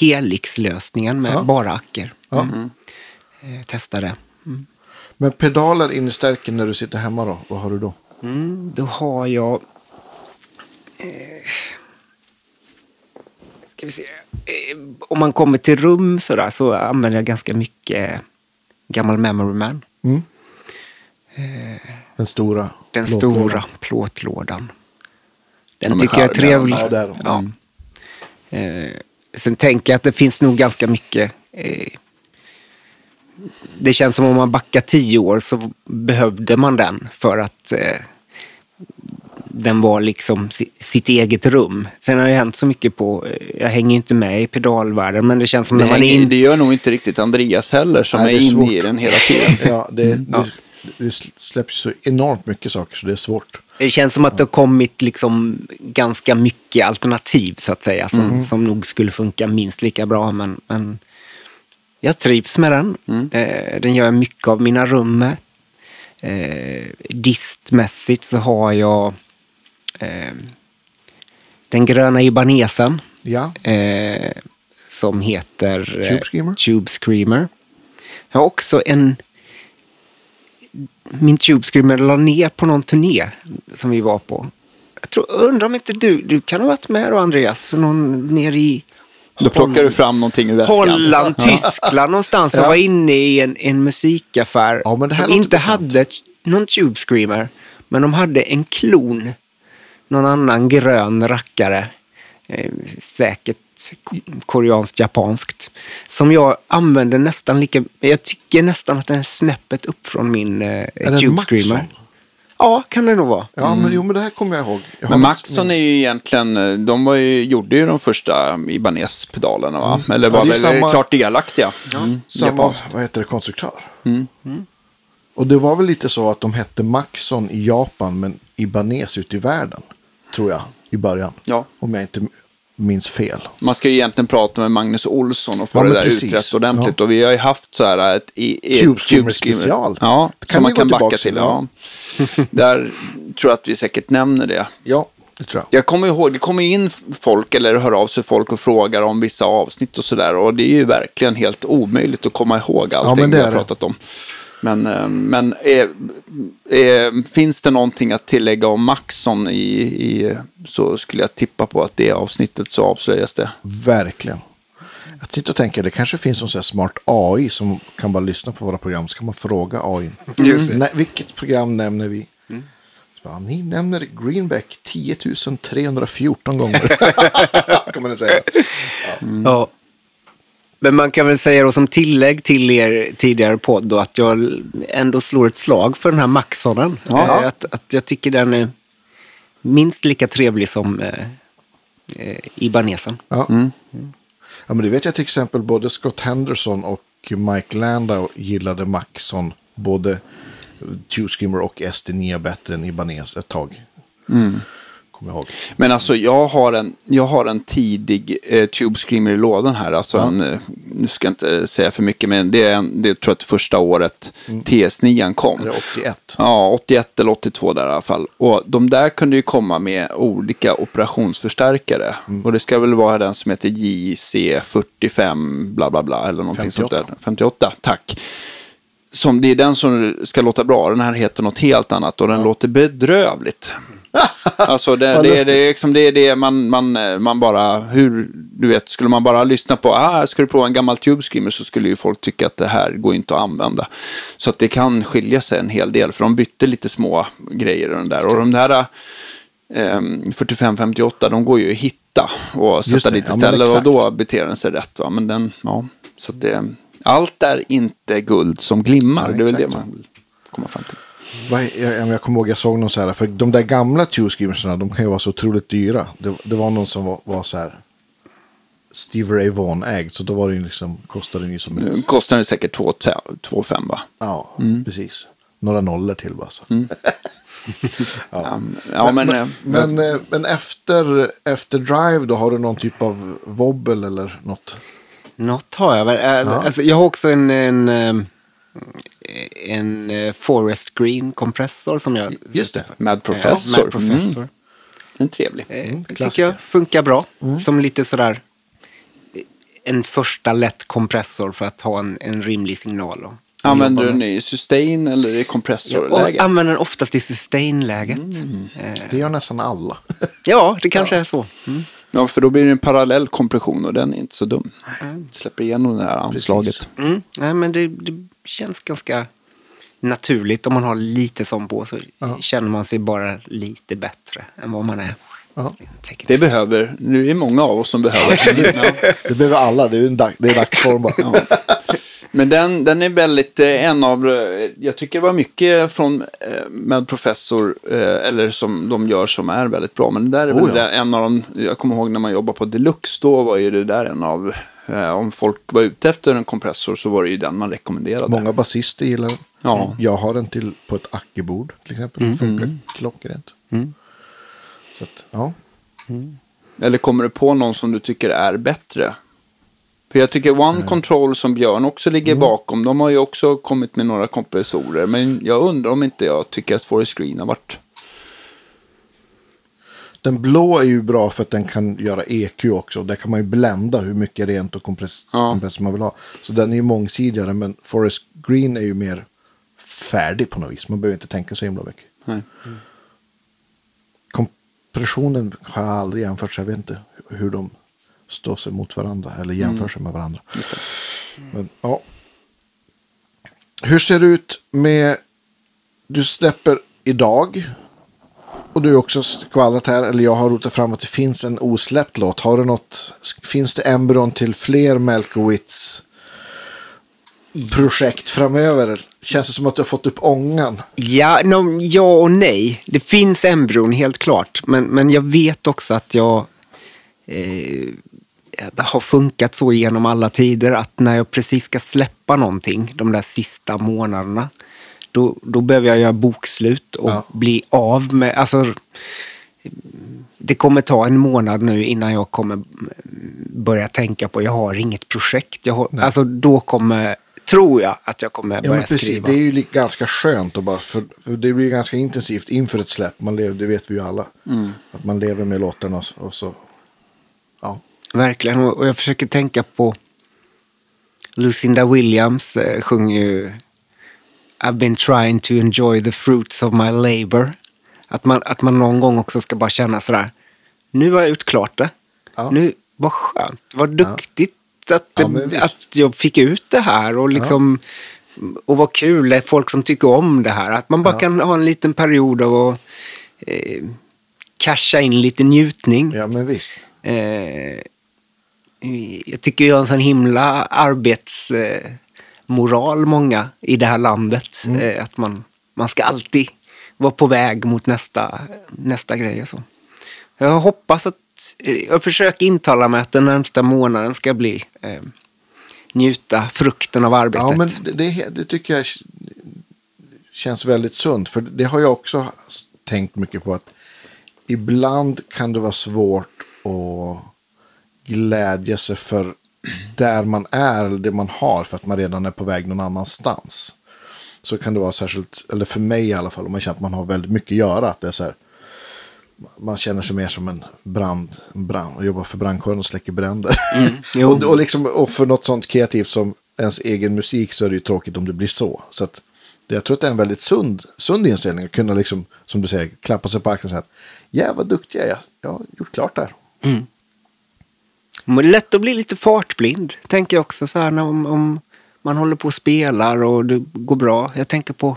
A: Helix-lösningen med
B: Ja.
A: bara acker.
B: Ja.
A: Eh, testa det.
B: Men pedaler in i stärken när du sitter hemma då? Vad har du då?
A: Mm, då har jag... Eh, ska vi se. Eh, om man kommer till rum sådär, så använder jag ganska mycket gammal Memory Man.
B: Mm. Den stora?
A: Den
B: plåtlådan.
A: stora plåtlådan. Den
C: De är
A: tycker jag är trevlig.
B: ja, det är de.
A: Ja. Eh, sen tänker jag att det finns nog ganska mycket. Det känns som om man backar tio år så behövde man den för att eh, den var liksom si, sitt eget rum. Sen har det hänt så mycket på, eh, jag hänger inte med i pedalvärlden, men det känns som
C: Det,
A: när man är
C: hänger,
A: in,
C: det gör nog inte riktigt Andreas heller som
B: Nej,
C: är
B: är
C: inne i den hela tiden. [LAUGHS]
B: Ja, det,
A: Ja.
B: det, det släpps så enormt mycket saker så det är svårt.
A: Det känns som att det har kommit liksom ganska mycket alternativ så att säga som, som nog skulle funka minst lika bra. Men, men jag trivs med den. Eh, den gör jag mycket av mina rum med. Eh, distmässigt så har jag eh, den gröna Ibanesen
B: Ja,
A: eh, som heter eh,
B: Tube Screamer?
A: Tube Screamer. Jag har också en... Min Tube Screamer la ner på någon turné som vi var på. Jag tror, undrar om inte du, du kan ha varit med då Andreas, någon nere i
C: Då plockar du fram någonting ur väskan.
A: Holland, Tyskland någonstans. Jag
B: Ja.
A: var inne i en, en musikaffär
B: Ja,
A: som inte hade ett- någon Tube Screamer. Men de hade en klon. Någon annan grön rackare. Eh, säkert koreanskt, japanskt. Som jag använder nästan lika... Jag tycker nästan att den är snäppet upp från min eh, Tube? Screamer. Ja, kan det nog vara.
B: Ja, men, jo, men det här kommer jag ihåg. Jag
C: Men Maxon är ju egentligen, eh, de var ju, gjorde ju de första Ibanez-pedalerna va? Eller
B: Mm. Ja,
C: var
B: det är
C: väl
B: samma-
C: klart delaktiga. Mm.
B: Samma, vad heter det, konstruktör. Och det var väl lite så att de hette Maxon i Japan men Ibanez ute i världen. Tror jag, i början.
C: Ja.
B: Om jag inte minns fel.
C: Man ska ju egentligen prata med Magnus Olsson och få
B: Ja,
C: det där
B: precis.
C: utrett ordentligt. Och vi har ju haft så här ett, ett
B: Tube Screamer. special.
C: Ja,
B: Det kan
C: som man kan backa till. Ja. Där tror jag att vi säkert nämner det.
B: Ja, det tror jag.
C: Jag kommer ihåg, det kommer in folk eller hör av sig folk och frågar om vissa avsnitt och sådär. Och det är ju verkligen helt omöjligt att komma ihåg allting
B: det
C: vi har pratat om. Men, eh, men eh, eh, finns det någonting att tillägga om Maxon i, i, så skulle jag tippa på att det avsnittet så avslöjas det.
B: Verkligen. Jag sitter och tänker, det kanske finns någon sån smart AI som kan bara lyssna på våra program. Så kan man fråga AI.
C: Det.
B: Nej, vilket program nämner vi? Så bara, Ni nämner Greenback 10 314 gånger. [LAUGHS] [LAUGHS] kan man säga.
A: Ja. Men man kan väl säga då som tillägg till er tidigare podd då att jag ändå slår ett slag för den här Maxonen.
C: Ja.
A: Eh, Att, att jag tycker den är minst lika trevlig som eh, eh, Ibanesen.
B: Ja. ja, men det vet jag till exempel både Scott Henderson och Mike Landau gillade Maxon. Både Tube Screamer och SD9 bättre än Ibanez ett tag. Kommer jag ihåg.
C: Men alltså jag har en, jag har en tidig eh, Tube Screamer i lådan här. Alltså en, eh, nu ska jag inte säga för mycket, men det är, en, det tror jag första året TS9 kom.
B: Är det 81?
C: Ja, 81 eller 82 där i alla fall. Och de där kunde ju komma med olika operationsförstärkare. Och det ska väl vara den som heter JC45 bla bla bla eller någonting
B: 58.
C: sånt där. 58, tack. Som, det är den som ska låta bra. Den här heter något helt annat och den låter bedrövligt. Alltså det, det, det, är liksom, det är det man, man, man bara, hur, du vet, skulle man bara lyssna på, ah, ska du prova en gammal Tube Screamer så skulle ju folk tycka att det här går inte att använda. Så att det kan skilja sig en hel del, för de bytte lite små grejer i den där. Och de där eh, 45-58, de går ju att hitta och sätta
B: det,
C: lite
B: ja,
C: och då beter den sig rätt. Va? Men den, ja, så det, allt är inte guld som glimmar.
B: Nej,
C: det är väl det man vill komma fram till.
B: Vad, jag, jag kommer ihåg jag såg någon så här. För de där gamla Two Screamersarna, de kan ju vara så otroligt dyra. Det, det var någon som var, var så här. Steve Ray Vaughan ägd. Så då var det ju liksom, kostade den ju som en...
C: Nu kostar det säkert 2,5 va?
B: Ja, precis. Några nollor till bara. Så. [LAUGHS]
C: Ja, ja men, eh,
B: Men, eh, men efter, efter Drive då, har du någon typ av wobbel eller något?
A: Något har jag väl. Äh, Alltså, jag har också en, en, eh, en eh, Forest Green kompressor som jag...
B: Just det.
C: Mad Professor.
A: Ja, Mad Professor.
C: Mm, en trevlig.
A: Eh, det tycker jag funkar bra. Som lite sådär en första lätt kompressor för att ha en, en rimlig signal. Och,
C: Använder du den i sustain eller i kompressorläget?
A: och använder den oftast i sustain-läget. Eh,
B: Det gör nästan alla. [LAUGHS]
A: ja, det kanske är så. Mm.
C: Ja, för då blir det en parallell kompression och den är inte så dum. Släpper igenom det här anslaget.
A: Mm. Nej, men det, det känns ganska naturligt. Om man har lite sån på så känner man sig bara lite bättre än vad man är.
B: Ja.
C: Det behöver, nu är det många av oss som behöver [LAUGHS] ja.
B: Det behöver alla, det är, en dag, det är dagsform bara.
C: Men den, den är väldigt eh, en av, eh, jag tycker det var mycket från eh, med Professor, eh, eller som de gör som är väldigt bra. Men det där är väl
B: Oh ja.
C: det- en av de, jag kommer ihåg när man jobbade på Deluxe, då var ju det där en av, om folk var ute efter en kompressor så var det ju den man rekommenderade.
B: Många basister gillar den.
C: Ja.
B: Jag har den till på ett ackebord till exempel. Det funkar klockrent. Så att, ja.
C: Eller kommer du på någon som du tycker är bättre? För jag tycker One Control som Björn också ligger bakom, de har ju också kommit med några kompressorer. Men jag undrar om inte jag tycker att Forest Green har varit...
B: Den blå är ju bra för att den kan göra EQ också. Där kan man ju blända hur mycket rent och kompress
C: Ja.
B: man vill ha. Så den är ju mångsidigare. Men Forest Green är ju mer färdig på något vis. Man behöver inte tänka så himla mycket.
C: Nej.
B: Kompressionen har jag aldrig jämfört så jag vet inte hur de står sig mot varandra. Eller jämför sig med varandra. Men, ja. Hur ser det ut med... Du släpper idag. Och du har också skvallrat här, eller jag har rotat fram att det finns en osläppt låt. Har du något, finns det embryon till fler Melkowitz projekt framöver? Känns det som att du har fått upp ångan?
A: Ja, no, ja och nej. Det finns embryon, helt klart. Men, men jag vet också att jag eh, har funkat så genom alla tider att när jag precis ska släppa någonting, de där sista månaderna, då, då behöver jag göra bokslut och
B: Ja.
A: bli av med... Alltså, det kommer ta en månad nu innan jag kommer börja tänka på, jag har inget projekt. Jag har, alltså då kommer, tror jag att jag kommer
B: Ja,
A: börja
B: men precis.
A: skriva.
B: Det är ju ganska skönt att bara, för, för det blir ganska intensivt inför ett släpp. Man lever, det vet vi ju alla. Att man lever med låtarna och, och så, ja.
A: Verkligen. Och och jag försöker tänka på Lucinda Williams eh, sjunger ju I've been trying to enjoy the fruits of my labor. Att man, att man någon gång också ska bara känna sådär, nu har jag gjort klart det.
B: Ja.
A: Nu, vad skönt, vad duktigt att,
B: Ja,
A: det,
B: men visst.
A: att jag fick ut det här. Och liksom, och vad kul, det är folk som tycker om det här. Att man bara
B: Ja.
A: kan ha en liten period av att eh, casha in lite njutning.
B: ja, men visst.
A: Eh, jag tycker jag har en sån himla arbetsmoral, många i det här landet. Eh, att man, man ska alltid vara på väg mot nästa, nästa grej. Och så. Jag hoppas att, jag försöker intala mig att den närmsta månaden ska bli eh, njuta frukten av arbetet.
B: Ja, men det, det, det tycker jag känns väldigt sunt. För det har jag också tänkt mycket på. att Ibland kan det vara svårt att glädja sig för där man är eller det man har för att man redan är på väg någon annanstans. Så kan det vara särskilt, eller för mig i alla fall, om man känner att man har väldigt mycket att göra. Att det är så här, man känner sig mer som en brand, brand och jobbar för brandkåren och släcker bränder.
A: jo. [LAUGHS]
B: och, och, liksom, och för något sånt kreativt som ens egen musik så är det ju tråkigt om det blir så. Så att, det, jag tror att det är en väldigt sund, sund inställning att kunna, liksom, som du säger, klappa sig på axeln och säga ja vad duktig jag är, jag har gjort klart det här.
A: Är lätt att bli lite fartblind, tänker jag också. Så här, när, om, om man håller på och spelar och det går bra. Jag tänker på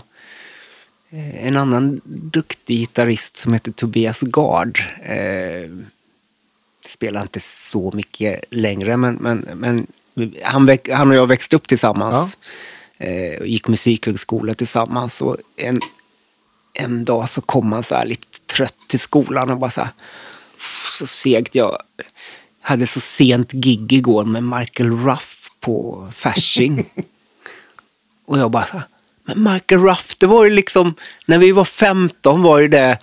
A: eh, en annan duktig gitarrist som heter Tobias Gard. Eh, spelar inte så mycket längre, men, men, men han, han och jag växte upp tillsammans. Eh, och gick musikhögskola tillsammans. Och en en dag så kom han så här lite trött till skolan och bara så här, så segt. Jag hade så sent gig igår med Michael Ruff på Fasching. [LAUGHS] och jag bara så men Michael Ruff, det var ju liksom, när vi var 15 var ju det,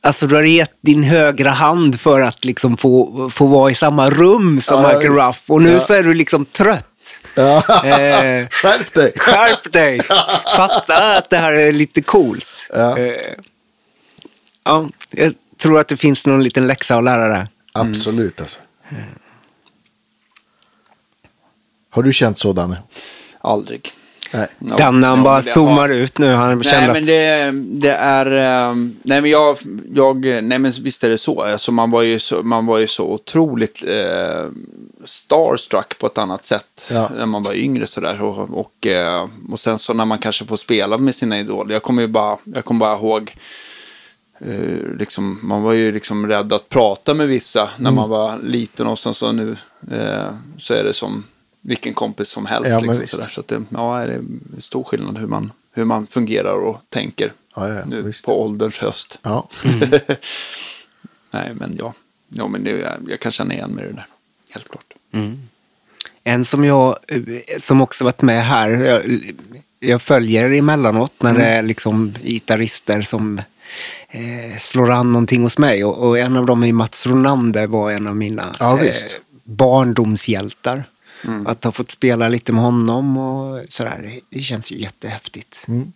A: alltså du har gett din högra hand för att liksom få, få vara i samma rum som
B: Ja,
A: Michael. Ruff. Och nu
B: Ja.
A: så är du liksom trött. [LAUGHS]
B: Ja.
A: Eh,
B: Skärp dig!
A: Skärp dig! [LAUGHS] Fatta att det här är lite coolt.
B: Ja.
A: Eh, ja, jag tror att det finns någon liten läxa att lära där.
B: Absolut alltså. Har du känt så Danne?
C: Aldrig.
B: Nej.
C: Ja,
A: Danne han
C: ja,
A: bara zoomar
C: har-
A: ut nu. Han
C: Nej men
A: att...
C: det, det är, ehm, nej men jag, jag, nej men visst är det så. Alltså man var ju så, man var ju så otroligt eh, starstruck på ett annat sätt.
B: Ja.
C: När man var yngre sådär. Och, och, eh, och sen så när man kanske får spela med sina idoler. Jag kommer ju bara, jag kommer bara ihåg eh, liksom, man var ju liksom rädd att prata med vissa när
B: Mm.
C: man var liten och sen så nu eh, så är det som vilken kompis som helst.
B: Ja,
C: liksom, sådär. Så att det ja, är det stor skillnad hur man, hur man fungerar och tänker
B: Ja, ja,
C: nu
B: visst.
C: på ålderns höst.
B: Ja. [LAUGHS]
C: Nej, men ja, ja men det, jag kan känna igen mig i det där. Helt klart.
A: En som jag, eh, som också varit med här, jag, jag följer emellanåt när det är liksom gitarrister som eh, slår an någonting hos mig. Och, och en av dem är Mats Ronander var en av mina
B: Ja, visst.
A: barndomshjältar. Att ha fått spela lite med honom och sådär, det, det känns ju jättehäftigt.
B: Mm.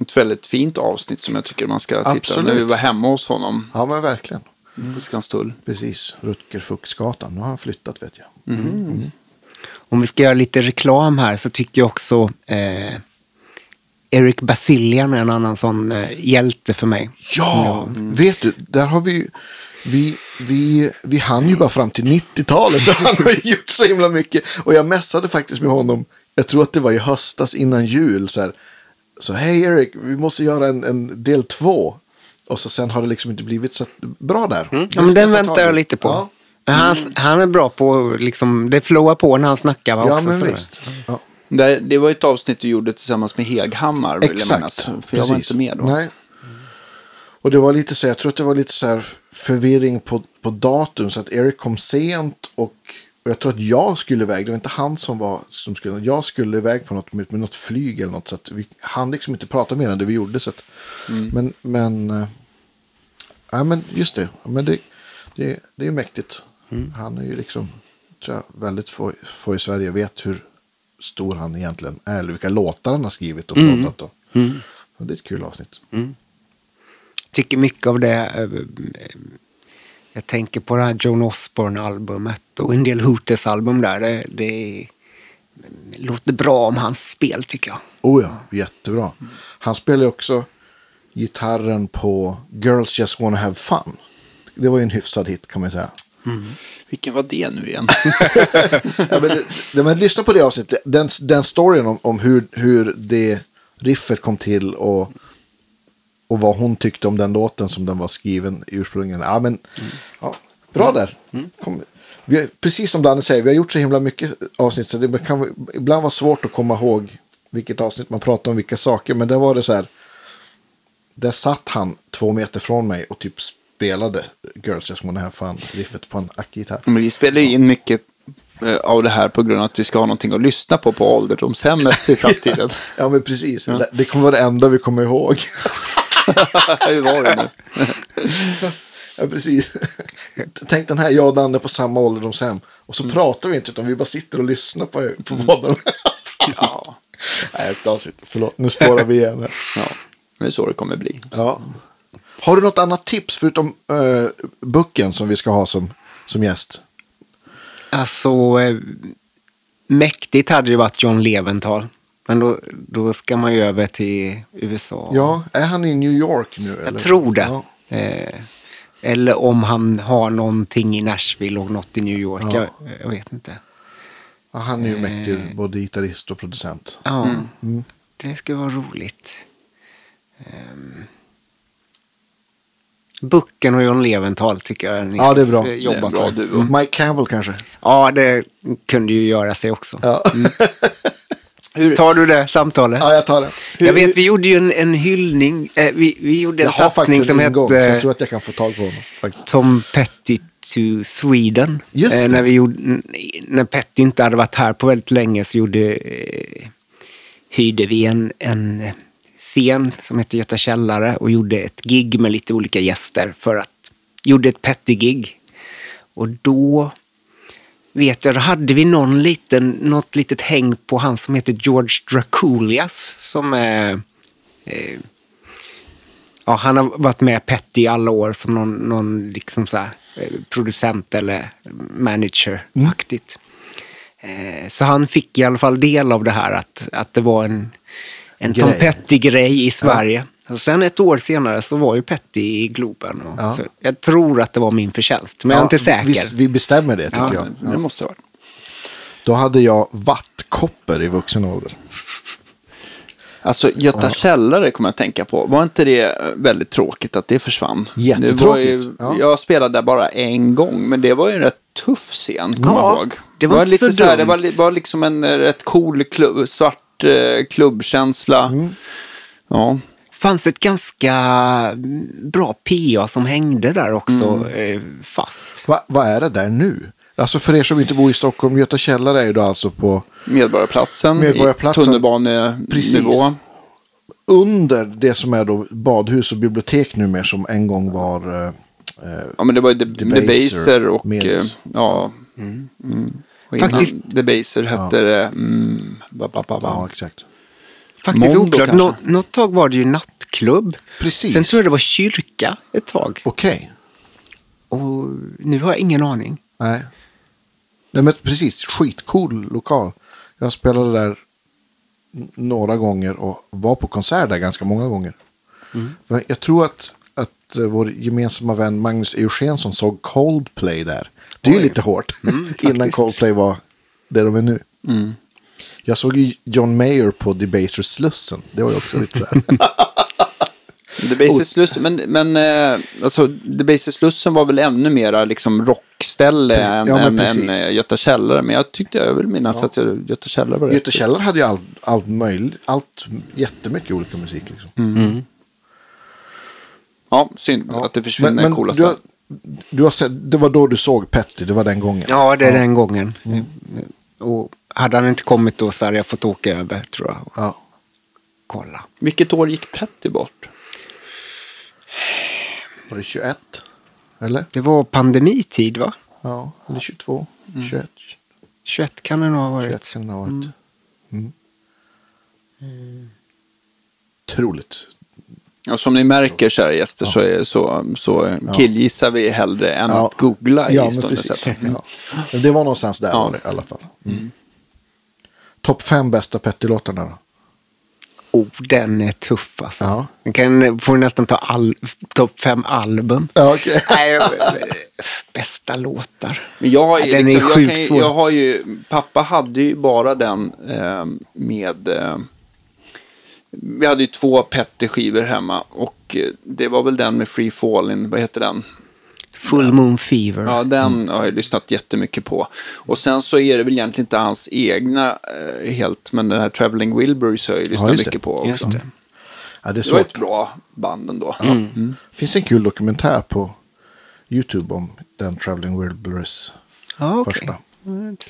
C: Ett väldigt fint avsnitt som jag tycker man ska titta
B: Absolut.
C: när vi var hemma hos honom
B: ja, men verkligen.
C: på Skanstull.
B: Precis. Rutger Fuchsgatan. Nu har han flyttat vet jag.
A: Om vi ska göra lite reklam här så tycker jag också eh, Eric Basilian är en annan sån eh, hjälte för mig.
B: Ja, vet du, där har vi vi, vi, vi hann ju bara fram till 90-talet. så Han har gjort så himla mycket. Och jag mässade faktiskt med honom, jag tror att det var i höstas innan jul. Så, här, så hej Erik, vi måste göra en, en del två. Och så sen har det liksom inte blivit så bra där. Det
A: Ja, men den
B: ta
A: väntar jag lite på.
B: Ja,
A: Men Han, han är bra på, liksom, det flowar på när han snackar. va,
B: ja
A: också,
B: men
A: så.
B: visst. Ja.
C: Det, det var ett avsnitt du gjorde tillsammans med Heghammar, vill jag minnas.
B: Exakt.
C: För jag var
B: precis.
C: inte med då.
B: Nej. Och det var lite så, jag tror att det var lite så här förvirring på, på datum. Så att Erik kom sent och, och jag tror att jag skulle iväg. Det var inte han som var som skulle. Jag skulle iväg på något med, med något flyg eller något. Så att vi hann liksom inte prata mer än det vi gjorde. Så att, Men, men, äh, ja, men just det. Men det, det, det är ju mäktigt. Han är ju liksom, tror jag, väldigt få, få i Sverige vet hur stor han egentligen är. Eller vilka låtar han har skrivit och proddat. Och. Så det är ett kul avsnitt.
A: Tycker mycket av det. eh, Jag tänker på det här Joan Osborne-albumet och en del Hooters-album där. Det, det låter bra om hans spel tycker jag.
B: Oh ja, jättebra. Han spelar också gitarren på Girls Just Wanna Have Fun. Det var ju en hyfsad hit kan man säga.
C: Vilken var det nu igen? [LAUGHS]
B: ja, men, men lyssna på det avsnittet. Den, den storyn om, om hur, hur det riffet kom till och, och vad hon tyckte om den låten som den var skriven ursprungligen. Ja, men, ja, bra där. Kom, vi, precis som Danne säger, vi har gjort så himla mycket avsnitt så det kan ibland vara svårt att komma ihåg vilket avsnitt man pratar om vilka saker. Men där var det så här, där satt han två meter från mig och typ spelade Girls Just Wanna Have Fun riffet på en ackgitarr.
C: Men vi spelar ju in mycket eh, av det här på grund av att vi ska ha någonting att lyssna på på ålderdomshemmet i framtiden. [LAUGHS]
B: Ja, men precis. Det kommer vara det enda vi kommer ihåg. [LAUGHS]
C: Hur var det nu? [LAUGHS]
B: Ja, precis. Tänk den här, jag och Danne på samma ålderdomshem. Och så
C: Mm.
B: pratar vi inte, utan vi bara sitter och lyssnar på, på podden.
C: Ja,
B: Nej. Förlåt, nu spårar vi igen. här.
C: ja, det är så det kommer bli.
B: Ja. Har du något annat tips förutom uh, Bucken som vi ska ha som, som gäst?
A: Alltså, eh, mäktigt hade ju varit John Leventhal. Men då, då ska man ju över till USA.
B: Ja, är han i New York nu?
A: Jag
B: eller?
A: tror det.
B: Ja.
A: Eh, eller om han har någonting i Nashville och något i New York.
B: Ja.
A: Jag, jag vet inte.
B: Ja, han är ju
A: Eh.
B: mäktig, både gitarrist och producent.
A: Ja,
B: Mm.
A: det ska vara roligt. Um, Bucken och John Leventhal tycker jag ni
B: Ja, det är bra.
A: ska
C: Det är bra duo.
B: Mike Campbell kanske?
A: Ja, det kunde ju göra sig också.
B: Ja. [LAUGHS]
C: Hur-
A: Tar du det samtalet?
B: Ja, jag tar det.
A: Jag vet, vi gjorde ju en, en hyllning. Eh, vi, vi gjorde en
B: Jag
A: satsning som
B: en ingång, så
A: hette
B: jag tror att jag kan få tag på honom. Faktiskt.
A: Tom Petty to Sweden.
B: Just
A: Eh, när, vi gjorde, när Petty inte hade varit här på väldigt länge så gjorde, eh, hyrde vi en, en scen som heter Göta källare och gjorde ett gig med lite olika gäster för att gjorde ett Petty-gig. Och då vet jag, då hade vi någon liten, något litet häng på han som heter George Draculias som är eh, Ja, han har varit med Petty i alla år som någon, någon liksom så här, eh, producent eller manager-aktigt. Eh, Så han fick i alla fall del av det här att, att det var en, en Tom
B: Grej.
A: Petty-grej i Sverige. Och sen ett år senare så var ju Petty i Globen. Och
B: Ja.
A: så jag tror att det var min förtjänst, men jag är inte säker.
B: Vi, vi bestämmer det, tycker
A: Ja,
B: jag.
C: Det måste varit.
B: Då hade jag vattkoppor i vuxen ålder.
C: Alltså Göta källare kommer jag att tänka på. Var inte det väldigt tråkigt att det försvann?
B: Jättetråkigt,
C: Det var ju,
B: ja.
C: Jag spelade där bara en gång, men det var ju en rätt tuff scen, kommer
A: Ja,
C: jag ihåg.
A: det var inte
C: lite
A: så
C: här, Det var, li- var liksom en eh, rätt cool klubb, svart eh, klubbkänsla.
B: Mm.
C: Ja.
A: fanns ett ganska mm, bra PA som hängde där också
C: Mm.
A: eh, fast.
B: Va, vad är det där nu? Alltså för er som inte bor i Stockholm, Göta källare är ju då alltså på
C: Medborgarplatsen,
B: Medborgarplatsen.
C: i tunnelbanenivå.
B: Under det som är då badhus och bibliotek numera som en gång var... eh, eh,
C: Ja, men det var ju The, The
B: Debaser
C: Baser och... eh, ja. Mm. Och innan
A: Faktiskt-
C: The Baser hette det... Mm, ba, ba, ba, ba.
B: ja, exakt.
A: Faktiskt
C: Mondo
A: oklart. Nå, något tag var det ju nattklubb.
B: Precis.
A: Sen tror jag det var kyrka ett tag.
B: Okej.
A: Och nu har jag ingen aning.
B: Nej. Nej, men precis. Skitcool lokal. Jag spelade där några gånger och var på konsert där ganska många gånger. För jag tror att, att eh, vår gemensamma vän Magnus Eugenson såg Coldplay där. Det är ju lite hårt. [LAUGHS] Innan Coldplay var det de är nu. Jag såg ju John Mayer på Debaser Slussen. Det var ju också lite så här. [LAUGHS]
C: The Baser Slussen, men, men eh, alltså, The Baser Slussen var väl ännu mera liksom rockställe än,
B: Ja,
C: än, än eh, Göta källare. Men jag tyckte, jag vill minnas att jag, Göta källare var rätt.
B: Göte Källare hade ju allt, allt möjligt, allt, jättemycket olika musik liksom.
C: Ja, synd
B: Ja.
C: att det försvinner
B: Men- men
C: coola
B: du, har,
C: ställen.
B: du har sett, det var då du såg Petty, det var den gången.
A: Ja, det är den gången. Och hade han inte kommit då så hade jag fått åka över tror jag och
B: Ja.
A: kolla.
C: Vilket år gick Petty bort?
B: Var det 21? Eller?
A: Det var pandemitid va?
B: Ja, eller 22? 21?
A: 21 kan det nog ha varit.
B: 21 kan det ha varit. Mm. Otroligt.
C: Ja, som ni märker, kära gäster, så, är, så, så killgissar vi hellre än
B: Ja.
C: att googla i
B: Ja, men
C: stundens
B: precis.
C: sätt.
B: Ja. Men det var någonstans där
C: Ja.
B: var det i alla fall. Mm. Topp fem bästa Petty-låtarna då?
A: Oh, den är tuff alltså.
B: Ja.
A: Den kan, får nästan ta all, topp fem album.
B: Ja. [LAUGHS]
A: Nej, bästa låtar.
C: Men jag har ju,
A: Ja, den är
C: liksom, jag,
A: sjukt
C: kan, ju-
A: svår.
C: jag har ju, pappa hade ju bara den eh, med, eh, vi hade ju två Petter-skivor hemma och eh, det var väl den med Free Fallin', vad heter den?
A: Full Moon Fever.
C: Ja, den har jag lyssnat jättemycket på. Och sen så är det väl egentligen inte hans egna eh, helt, men den här Traveling Wilburys har jag lyssnat
B: det.
C: mycket på också.
A: Just det.
B: Ja, det är
C: Det var ett
B: svårt.
C: bra band ändå.
B: Det finns en kul dokumentär på YouTube om den Traveling Wilburys
A: Ja, okej.
B: första.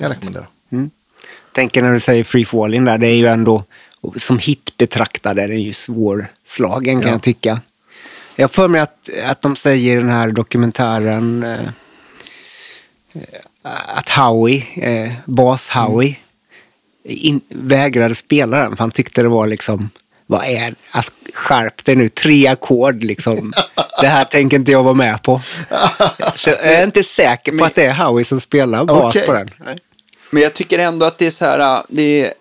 B: Jag rekommenderar.
A: Tänker när du säger Free Falling där, det är ju ändå, som hit betraktad är den ju svårslagen kan
B: Ja.
A: jag tycka. Jag för mig att, att de säger i den här dokumentären eh, eh, att Howie, eh, bas Howie, in, vägrade spela den för han tyckte det var liksom, vad är alltså, skärp dig nu, tre ackord liksom. [LAUGHS] Det här tänker inte jag vara med på. [LAUGHS] Så jag är inte säker på att det är Howie som spelar bas
B: Okej.
A: på den.
C: Men jag tycker ändå att det är så här, det är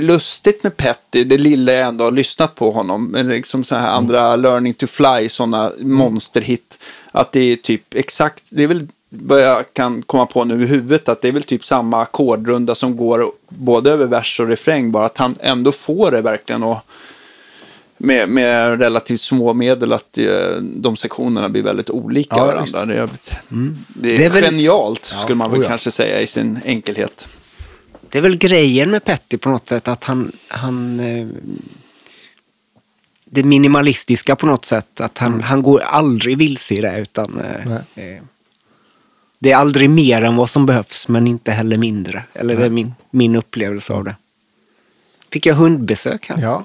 C: lustigt med Petty, det lilla jag ändå har lyssnat på honom, men liksom så här andra Learning to Fly, sådana monsterhit, att det är typ exakt, det är väl vad jag kan komma på nu i huvudet, att det är väl typ samma ackordrunda som går både över vers och refräng, bara att han ändå får det verkligen och med, med relativt små medel att eh, de sektionerna blir väldigt olika
B: Ja,
C: varandra. Det är, det, är,
A: Mm. Det är väl-
C: genialt, skulle man väl
B: Ja,
C: kanske säga i sin enkelhet.
A: Det är väl grejen med Petty på något sätt att han, han eh, det minimalistiska på något sätt. Att han, han går aldrig vilse i det utan eh, eh, det är aldrig mer än vad som behövs men inte heller mindre. Eller det är min, min upplevelse av det. Fick jag hundbesök här?
B: Ja.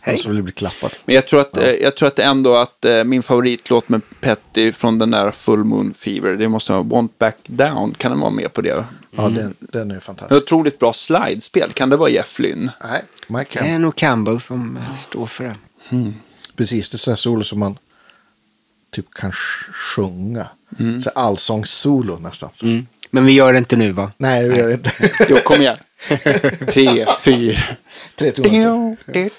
A: Hej.
B: Som vill bli klappad.
C: Men jag tror, att, eh, jag tror att ändå att eh, min favoritlåt med Petty från den där Full Moon Fever, det måste vara Want Back Down. Kan den vara med på det?
B: Ja, den, den är fantastisk.
C: otroligt bra slidespel. Kan det vara Jeff Lynne?
B: Nej, Mike
A: Det
B: Campbell.
A: är nog Campbell som eh, står för det.
B: Precis, det är sådär solo som man typ kan sjunga. Så allsångssolo nästan.
A: Mm. Men vi gör det inte nu va?
B: Nej, det gör det inte.
C: Jo, kom igen. [LAUGHS] [LAUGHS] Tre, fyra.
B: Tre toner.
A: Nej,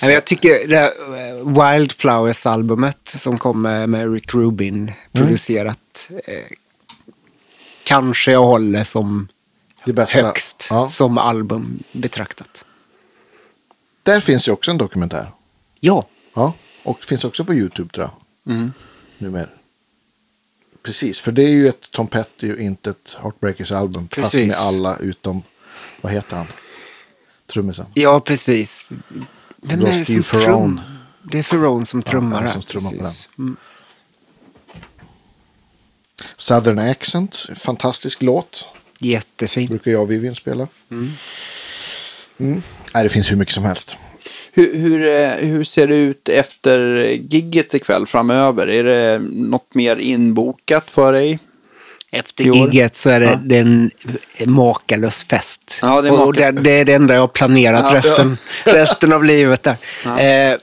A: men jag tycker det eh, Wildflowers-albumet som kom med, Rick Rubin producerat. Eh, kanske jag håller som högst
B: Ja.
A: som album betraktat.
B: Där finns ju också en dokumentär.
A: Ja,
B: Ja, och finns också på YouTube tror jag.
C: Mm.
B: Numera. Precis, för det är ju ett Tom Petty och inte ett Heartbreakers album. Fast med alla utom, vad heter han? Trummisen.
A: ja precis. Vem är det som
B: Ferrone.
A: trum? Det är Ferrone som trummar här.
B: som trummar på
A: precis. Mm.
B: Southern Accent, fantastisk låt.
A: Jättefin.
B: Brukar jag och Vivian spela. Mm. Nej, det finns hur mycket som helst.
C: Hur, hur, eh, hur ser det ut efter gigget ikväll framöver? Är det något mer inbokat för dig?
A: Efter gigget så är det,
C: Ja.
A: det är en makalös fest.
C: Ja, det är
A: och det, det är det enda jag har planerat
C: Ja.
A: resten, [LAUGHS] resten av livet. Där. Eh,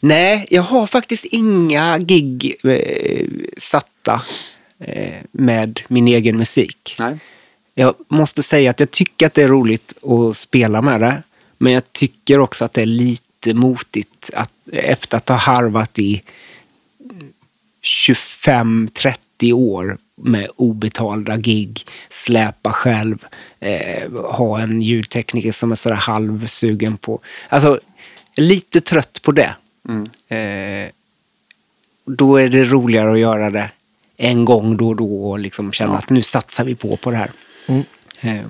A: nej, jag har faktiskt inga gig eh, satta eh, med min egen musik.
C: Nej.
A: Jag måste säga att jag tycker att det är roligt att spela med det. Men jag tycker också att det är lite motigt att efter att ha harvat i 25-30 år med obetalda gig, släpa själv, eh, ha en ljudtekniker som är sådär halvsugen på... Alltså, lite trött på det. Eh, då är det roligare att göra det en gång då och då och liksom känna att nu satsar vi på på det här. Eh,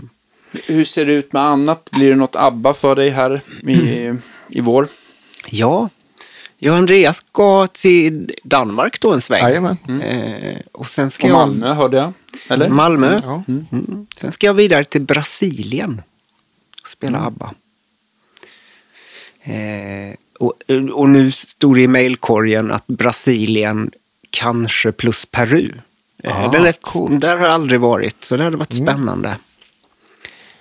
C: Hur ser det ut med annat? Blir det något ABBA för dig här i, i vår?
A: Ja, jag och Andreas ska till Danmark då en sväng.
B: Jajamän.
A: Eh, och sen ska
C: Och
A: jag...
C: Malmö hörde jag. Eller?
A: Malmö.
B: Ja.
A: Mm. Sen ska jag vidare till Brasilien och spela ABBA. Eh, och, och nu stod det i mejlkorgen att Brasilien kanske plus Peru. Eh,
B: Ah,
A: det lät,
B: coolt.
A: där har jag aldrig varit, så det hade varit spännande.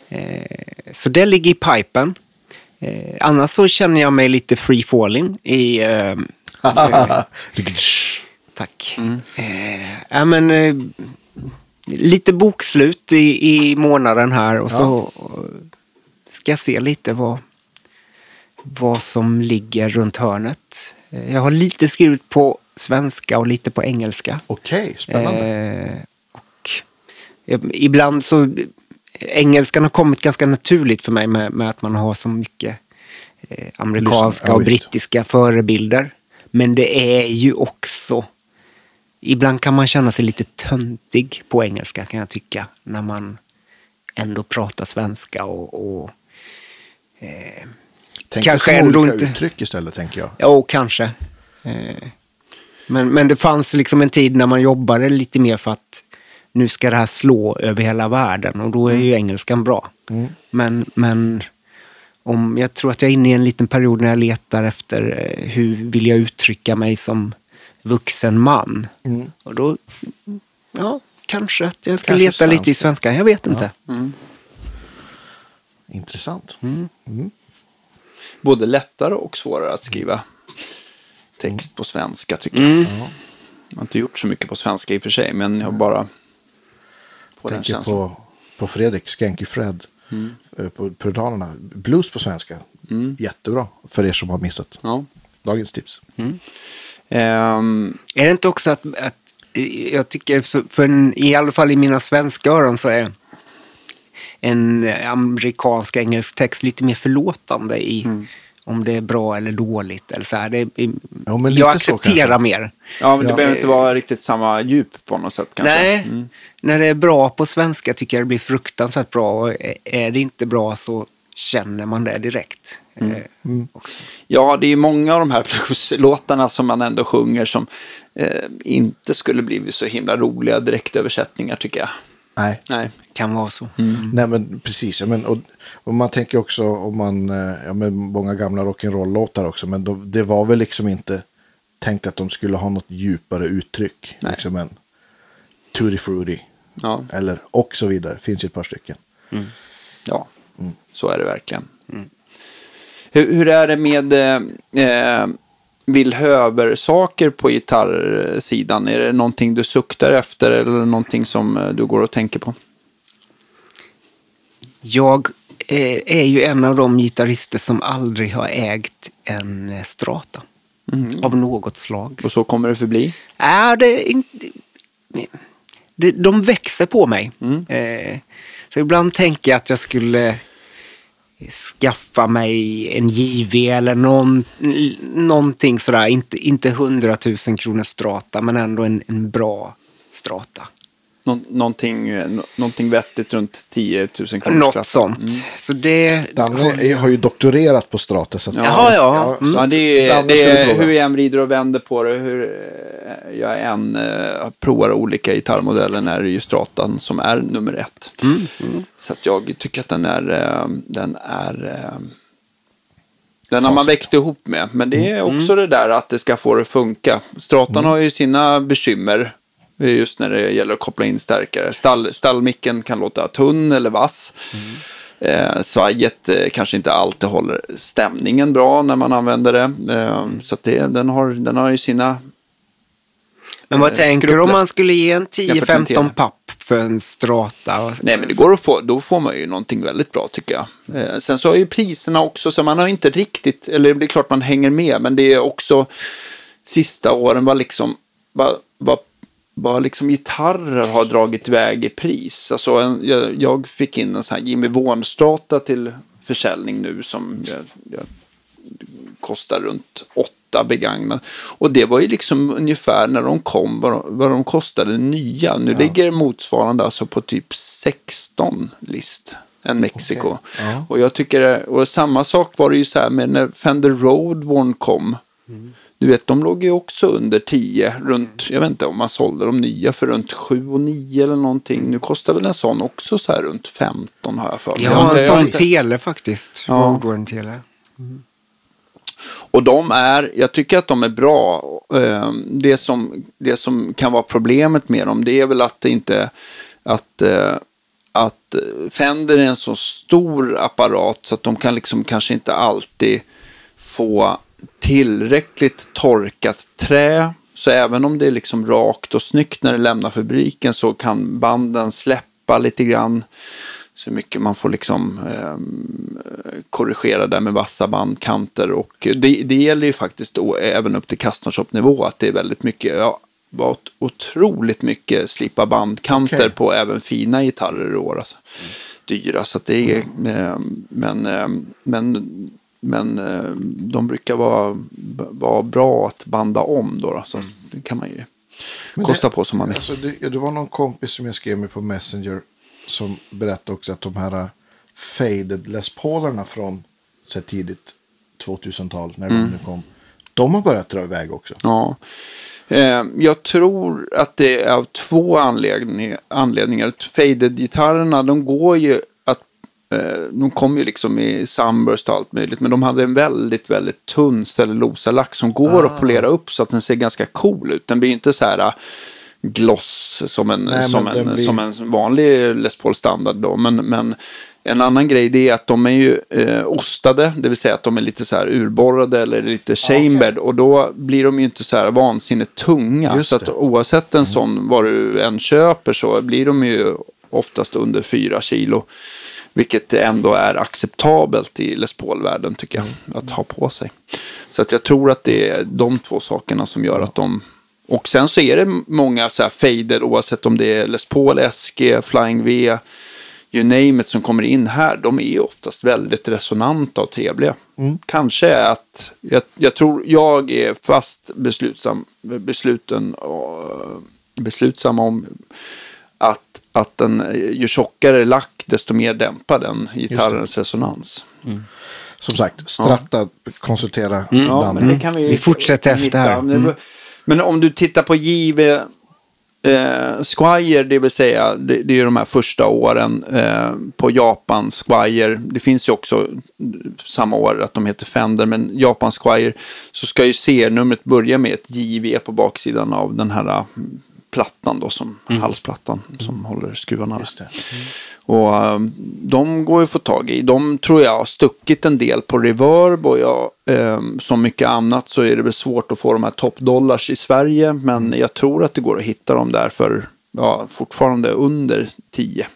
A: Eh, så det ligger i pipen. Eh, annars så känner jag mig lite free falling i... Eh, Tack. Eh, ja, men, eh, lite bokslut i, i månaden här och så eh, ska jag se lite vad, vad som ligger runt hörnet. Eh, Jag har lite skrivit på svenska och lite på engelska.
B: Okej, spännande.
A: Eh, och eh, ibland så, engelskan har kommit ganska naturligt för mig med, med att man har så mycket eh, amerikanska och brittiska förebilder. Men det är ju också, ibland kan man känna sig lite töntig på engelska kan jag tycka. När man ändå pratar svenska och, och
B: Tänk
A: kanske ändå inte-
B: uttryck istället, tänker jag.
A: Ja, kanske. Eh, Men, men det fanns liksom en tid när man jobbade lite mer för att nu ska det här slå över hela världen och då är ju engelskan bra. Men, men om, jag tror att jag är inne i en liten period när jag letar efter eh, hur vill jag uttrycka mig som vuxen man. Och då, ja, kanske att jag ska
B: Kanske
A: leta lite i
B: svenska.
A: svenska. Jag vet inte.
B: Intressant.
C: Både lättare och svårare att skriva text på svenska tycker jag. Jag har inte gjort så mycket på svenska i och för sig, men jag har bara den
B: tänker
C: känslan.
B: på, på Fredrik, Skanky Fred. eh, På Puritanerna. Blues på svenska. Jättebra för er som har missat.
C: Ja.
B: Dagens tips.
C: Ehm,
A: Är det inte också att, att jag tycker, för, för en, i alla fall i mina svenska öron så är en amerikansk engelsk text lite mer förlåtande i om det är bra eller dåligt. Eller så här. Det,
B: Ja, men lite
A: jag accepterar mer.
C: Ja, men det
B: Ja.
C: behöver inte vara riktigt samma djup på något sätt kanske.
A: Nej,
C: Mm.
A: när det är bra på svenska tycker jag det blir fruktansvärt bra. Och är- det inte bra så känner man det direkt.
C: Mm.
A: Eh, också.
C: Ja, det är ju många av de här [LAUGHS] blueslåtarna som man ändå sjunger som eh, inte skulle blivit så himla roliga direktöversättningar tycker jag.
B: Nej.
C: Nej.
A: Kan vara så.
B: Nej men precis, ja, men, och, och man tänker också om man, eh, ja men många gamla rock'n'roll-låtar också, men då, det var väl liksom inte tänkt att de skulle ha något djupare uttryck.
C: Nej.
B: Liksom en Tutti Frutti,
C: Ja,
B: eller och så vidare, finns ju ett par stycken.
C: ja. så är det verkligen. Hur, hur är det med eh, Bill Höver-saker på gitarrsidan? Är det någonting du suktar efter eller någonting som eh, du går och tänker på?
A: Jag eh, är ju en av de gitarrister som aldrig har ägt en eh, strata. Av något slag.
C: Och så kommer det förbli?
A: Äh, det, det, de växer på mig. Eh, så ibland tänker jag att jag skulle skaffa mig en JV eller någon, någonting sådär. Inte, inte 100 000 kronor strata, men ändå en, en bra strata.
C: Nå någonting, nå- någonting vettigt runt 10 000 kronor.
A: Något
C: straff.
A: sånt. Så det...
B: Danne har ju doktorerat på Strata. Så att,
A: Jaha, ja.
C: Ja,
B: att
C: det är, det är hur jag än vrider och vänder på det. Hur eh, jag än eh, provar olika gitarrmodeller är det ju Stratan som är nummer ett. Så att jag tycker att den är, eh, den är eh, den har man växt ihop med. Men det är också det där att det ska få det att funka. Stratan har ju sina bekymmer. Just när det gäller att koppla in stärkare. Stall, stallmicken kan låta tunn eller vass. Eh, svajet eh, kanske inte alltid håller stämningen bra när man använder det. Eh, Så det, den, har, den har ju sina...
A: Men vad
C: eh,
A: tänker du om man skulle ge en
C: Jämfört med
A: 10-15
C: TV.
A: papp för en strata?
C: Nej, men det går att få, då får man ju någonting väldigt bra tycker jag. Eh, sen så har ju priserna också, så man har inte riktigt, eller det är klart man hänger med, men det är också sista åren var liksom, vad, vad, vad liksom gitarrer har dragit iväg i pris. Alltså en, jag, jag fick in en sån här Jimmy Vaughan-strata till försäljning nu som jag, jag kostar runt åtta begagnat. Och det var ju liksom ungefär när de kom vad de, vad de kostade nya. Nu ligger motsvarande alltså på typ 16 list. En Mexiko.
B: Ja.
C: Och jag tycker, och samma sak var det ju så här med när Fender Roadborne kom. Du vet, de låg ju också under 10, runt, jag vet inte om man sålde de nya för runt 7 och 9 eller någonting. Nu kostar väl en sån också så här runt 15 har jag för mig.
A: Jag
C: inte-
A: en sån
C: inte-
A: tele faktiskt.
C: Ja.
A: Roadworn-tele.
C: Och de är, jag tycker att de är bra. Eh, Det som, det som kan vara problemet med dem, det är väl att det inte, att, eh, att Fender är en så stor apparat så att de kan liksom kanske inte alltid få tillräckligt torkat trä. Så även om det är liksom rakt och snyggt när det lämnar fabriken så kan banden släppa lite grann. Så mycket man får liksom ehm, korrigera där med vassa bandkanter. Och det, det gäller ju faktiskt då även upp till custom shop-nivå att det är väldigt mycket, ja, var otroligt mycket slipa bandkanter
B: Okej.
C: på även fina gitarrer i år. Alltså. Dyra, så att det är, ehm, men, ehm, men, men ehm, de brukar vara, vara bra att banda om då. då så det kan man ju
B: Men
C: kosta
B: det-
C: på som man vill.
B: Alltså, det, det var någon kompis som jag skrev med på Messenger som berättade också att de här uh, faded Les Paulerna från så tidigt 2000-tal när
C: Mm.
B: de nu kom. De har börjat dra iväg också.
C: Ja. Eh, jag tror att det är av två anledning, anledningar. Faded-gitarrerna, de går ju eh, de kom ju liksom i sunburst och allt möjligt, men de hade en väldigt, väldigt tunn cellulosalack som går att polera upp så att den ser ganska cool ut. Den blir inte så här eh, gloss som en,
B: Nej,
C: som en,
B: blir-
C: som en vanlig Les Paul standard då. Men, men en annan grej det är att de är ju eh, ostade, det vill säga att de är lite så här urborrade eller lite chambered och då blir de ju inte så här vansinnigt tunga.
B: Just
C: så att
B: det.
C: oavsett en sån, vad du än köper så blir de ju oftast under 4 kilo. Vilket ändå är acceptabelt i Les Paul-världen tycker jag, att ha på sig. Så att jag tror att det är de två sakerna som gör att de... Och sen så är det många så här fader, oavsett om det är Les Paul, SG, Flying V. you name it som kommer in här, de är oftast väldigt resonanta och trevliga. Kanske är att, jag, jag tror jag är fast beslutsam, besluten och, beslutsam om att, att den, ju tjockare lack, desto mer dämpar den gitarrens resonans.
B: Som sagt, Stratta, konsultera
C: Ja,
B: band.
C: men det kan vi,
A: Vi fortsätter efter här.
C: Men, men om du tittar på JV eh, Squire, det vill säga det, det är de här första åren eh, på Japan Squire. Det finns ju också samma år att de heter Fender, men Japan Squire så ska ju C-numret börja med ett JV på baksidan av den här plattan då, som halsplattan som håller skruvarna.
B: Just det.
C: Och eh, de går ju att få tag i. De tror jag har stuckit en del på reverb och jag, eh, som mycket annat så är det väl svårt att få de här toppdollars i Sverige. Men jag tror att det går att hitta dem där för ja, fortfarande under 10.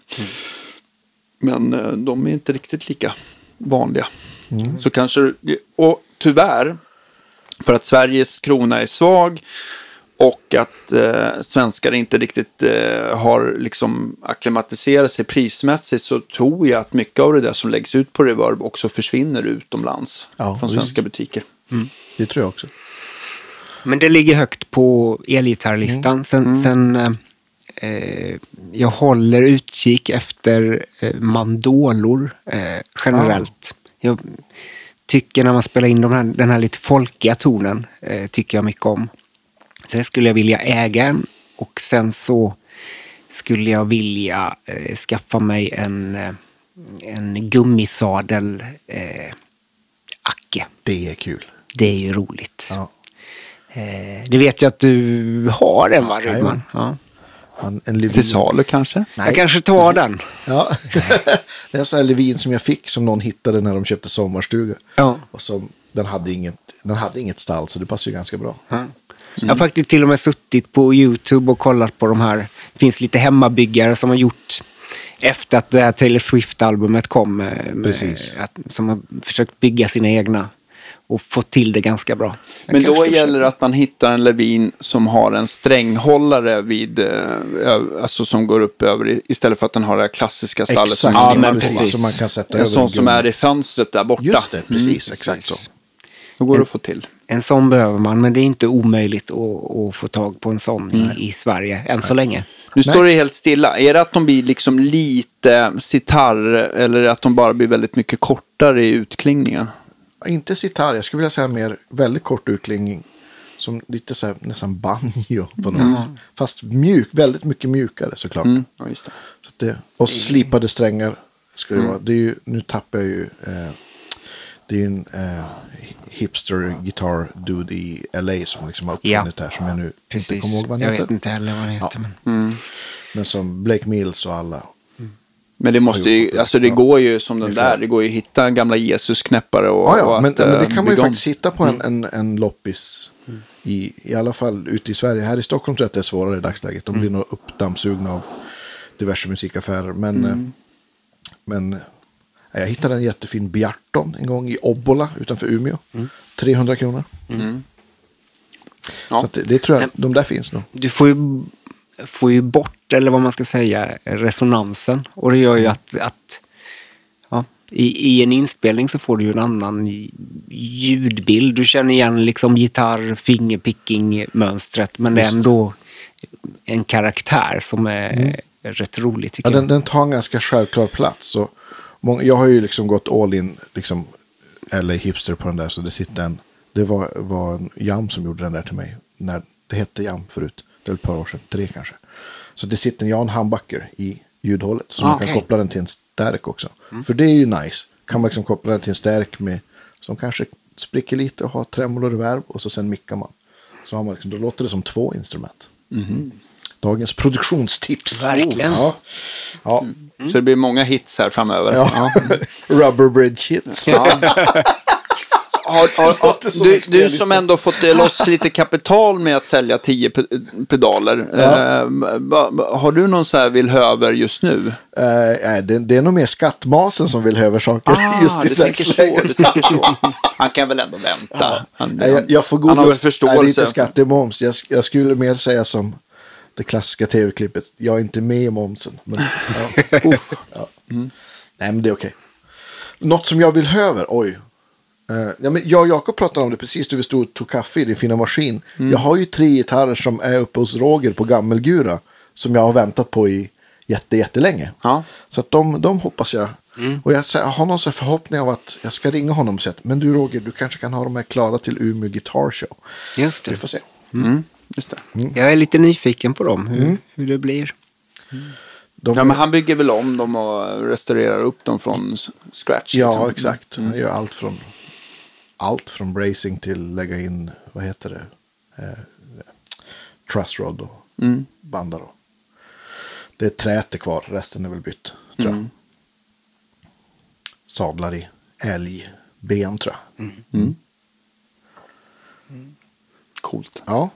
C: Men eh, de är inte riktigt lika vanliga. Så kanske, och tyvärr, för att Sveriges krona är svag och att eh, svenskar inte riktigt eh, har liksom akklimatiserat sig prismässigt så tror jag att mycket av det där som läggs ut på Reverb också försvinner utomlands
B: Ja,
C: från
B: visst.
C: svenska butiker.
B: Det tror jag också.
A: Men det ligger högt på elgitarrlistan. Sen, sen eh, eh, jag håller utkik efter eh, mandolor eh, generellt. Jag tycker när man spelar in de här, den här lite folkiga tonen, eh, tycker jag mycket om. Sen skulle jag vilja äga en och sen så skulle jag vilja eh, skaffa mig en, eh, en gummisadel eh, Acke.
B: Det är kul.
A: Det är ju roligt.
B: Ja.
A: Eh, det vet jag att du har en va, Rydman? Ja.
B: Han, en Levin.
C: Till salu kanske?
A: Jag kanske tar den.
B: Ja. [LAUGHS] det är en sån här Levin som jag fick som någon hittade när de köpte sommarstuga.
A: Ja.
B: Och som, den, hade inget, den hade inget stall så det passar ju ganska bra.
A: Jag har faktiskt till och med suttit på YouTube och kollat på de här. Det finns lite hemmabyggare som har gjort efter att det här Taylor Swift-albumet kom. eh, Med,
B: Precis.
A: Att, som har försökt bygga sina egna och fått till det ganska bra. Jag
C: Men då gäller det att man hittar en Levin som har en stränghållare vid, eh, alltså som går upp över istället för att den har det här klassiska stallet.
B: Exakt,
C: som
A: Ja, men precis.
B: Som man kan sätta
C: En
B: över
C: sån som är i fönstret där borta.
B: Just det, precis.
A: Mm,
B: exakt så.
C: Då går det att få till.
A: En sån behöver man, men det är inte omöjligt att, att få tag på en sån i, i Sverige än så länge.
C: Nu
B: Nej.
C: står det helt stilla. Är det att de blir liksom lite sitarr eller att de bara blir väldigt mycket kortare i utklingningen?
B: Inte sitar, jag skulle vilja säga mer väldigt kort utklingning. Som lite så här, nästan banjo på något vis. Fast mjuk, väldigt mycket mjukare såklart.
C: Mm, ja, just det.
B: Så att det, och slipade strängar ska det vara. Det är ju, nu tappar jag ju. Eh, det är ju en eh, hipster guitar dude i LA som liksom har uppfunnit det här. Som jag nu inte
A: Precis.
B: kommer ihåg vad han
A: Jag
B: heter.
A: vet inte heller vad det heter.
B: Ja.
A: Men...
B: Men som Blake Mills och alla.
C: Men det måste ju,
B: det.
C: alltså det går ju som den där, det går ju att hitta gamla Jesus-knäppare och,
B: Ja, ja,
C: och
B: men,
C: att,
B: men det
C: eh,
B: kan man ju
C: om.
B: faktiskt hitta på en, en, en loppis. I, I alla fall ute i Sverige. Här i Stockholm tror jag att det är svårare i dagsläget. De blir nog uppdammsugna av diverse musikaffärer. Men, eh, men jag hittade en jättefin Bjarton en gång i Obbola utanför Umeå. 300 kronor.
C: Ja.
B: Så att det, det tror jag, de där finns nog.
A: Du får ju, får ju bort, eller vad man ska säga, resonansen. Och det gör ju att, att ja, i, i en inspelning så får du ju en annan ljudbild. Du känner igen liksom gitarr, fingerpicking-mönstret, men det är ändå en karaktär som är rätt rolig
B: Ja,
A: tycker
B: den,
A: jag.
B: den tar en ganska självklar plats. Så många, jag har ju liksom gått all in, liksom, eller hipster på den där. Så det sitter en, det var, var en Jam som gjorde den där till mig. När det hette Jam förut. Det är ett par år sedan, tre kanske. Så det sitter en Jan Humbucker i ljudhålet. Så
A: Ah,
B: man kan koppla den till en stärk också. För det är ju nice. Kan man liksom koppla den till en stärk med, som kanske spricker lite och har tremolo och reverb. Och så sen mickar man. Så har man liksom, då låter det som två instrument. Dagens produktionstips.
A: Verkligen.
B: Ja. Ja.
C: Så det blir många hits här framöver.
B: Ja. [LAUGHS] Rubber Bridge Hits. [LAUGHS]
C: Har, har,
B: låter som
C: du, du som ändå fått eh, loss lite kapital med att sälja 10 pe- pedaler. Eh, va- va- har du någon så här vill höver just nu?
B: Eh, det, det är nog mer skattmasen som vill över saker just i
C: du tänker så. Du tänker så. [LAUGHS] Han kan väl ändå vänta. Han,
B: Nej, jag, jag får
C: han har väl
B: godlust. Nej, det är
C: förståelse.
B: inte skatt, det är moms. Jag, jag skulle mer säga som Det klassiska tv-klippet. Jag är inte med i momsen. Men, [LAUGHS] ja. Uff, ja. Nej, men det är okej. Något som jag vill höra, oj. Eh, ja, men jag och Jakob pratade om det precis när vi stod och tog kaffe i din fina maskin. Jag har ju tre gitarrer som är uppe hos Roger på Gammelgura. Som jag har väntat på i jätte, jättelänge.
C: Ja.
B: Så att de, de hoppas jag. Och jag, så- har någon här förhoppning av att jag ska ringa honom och säga att, men du Roger, du kanske kan ha de här klara till Umeå Guitar Show.
A: Just
B: Vi
A: det.
B: får se.
C: Mm, just det.
A: Jag är lite nyfiken på dem, hur,
B: Mm.
A: hur det blir.
B: De,
C: Ja, men han bygger väl om dem och restaurerar upp dem från scratch.
B: Ja,
C: liksom.
B: exakt. Han gör allt från, allt från bracing till lägga in, vad heter det, eh, trussrod och
C: Mm.
B: bandar. Och. Det är träet är kvar, resten är väl bytt. Tror jag. Sadlar i älgben tror jag.
C: Coolt.
B: Ja.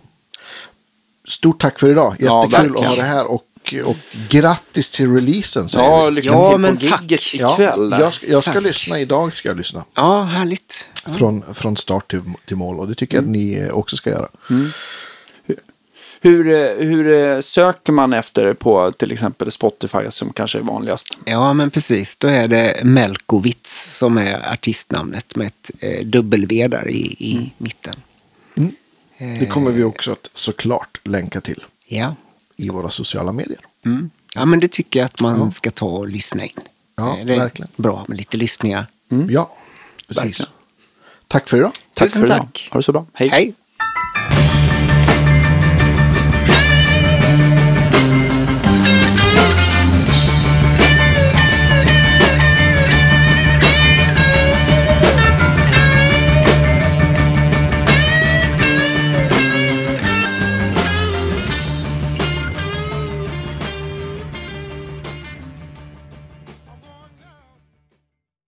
B: Stort tack för idag.
C: Ja,
B: Jättekul att
C: verkligen.
B: ha det här. Och, och grattis till releasen säger
C: Ja, lycka
A: Ja,
C: till
A: men
C: på
B: Ja,
C: ikväll. där.
B: jag ska, jag ska lyssna, idag ska jag lyssna.
A: Ja, härligt.
B: Från, från start till, till mål. Och det tycker jag att ni eh, också ska göra.
C: Hur, eh, hur eh, söker man efter på till exempel Spotify som kanske är vanligast?
A: Ja, men precis. Då är det Melkowitz som är artistnamnet med ett eh, W där i, i
B: Mm.
A: mitten.
B: Det kommer vi också att såklart länka till
A: Ja.
B: i våra sociala medier.
A: Mm. ja, men det tycker jag att man ska ta och lyssna in.
B: Ja,
A: Eh, det är
B: verkligen.
A: bra med lite lyssningar.
B: Ja, precis.
C: Verkligen.
B: Tack för idag.
C: Tack
A: Tusen
C: för idag.
A: tack.
C: Ha det så bra. Hej.
A: Hej!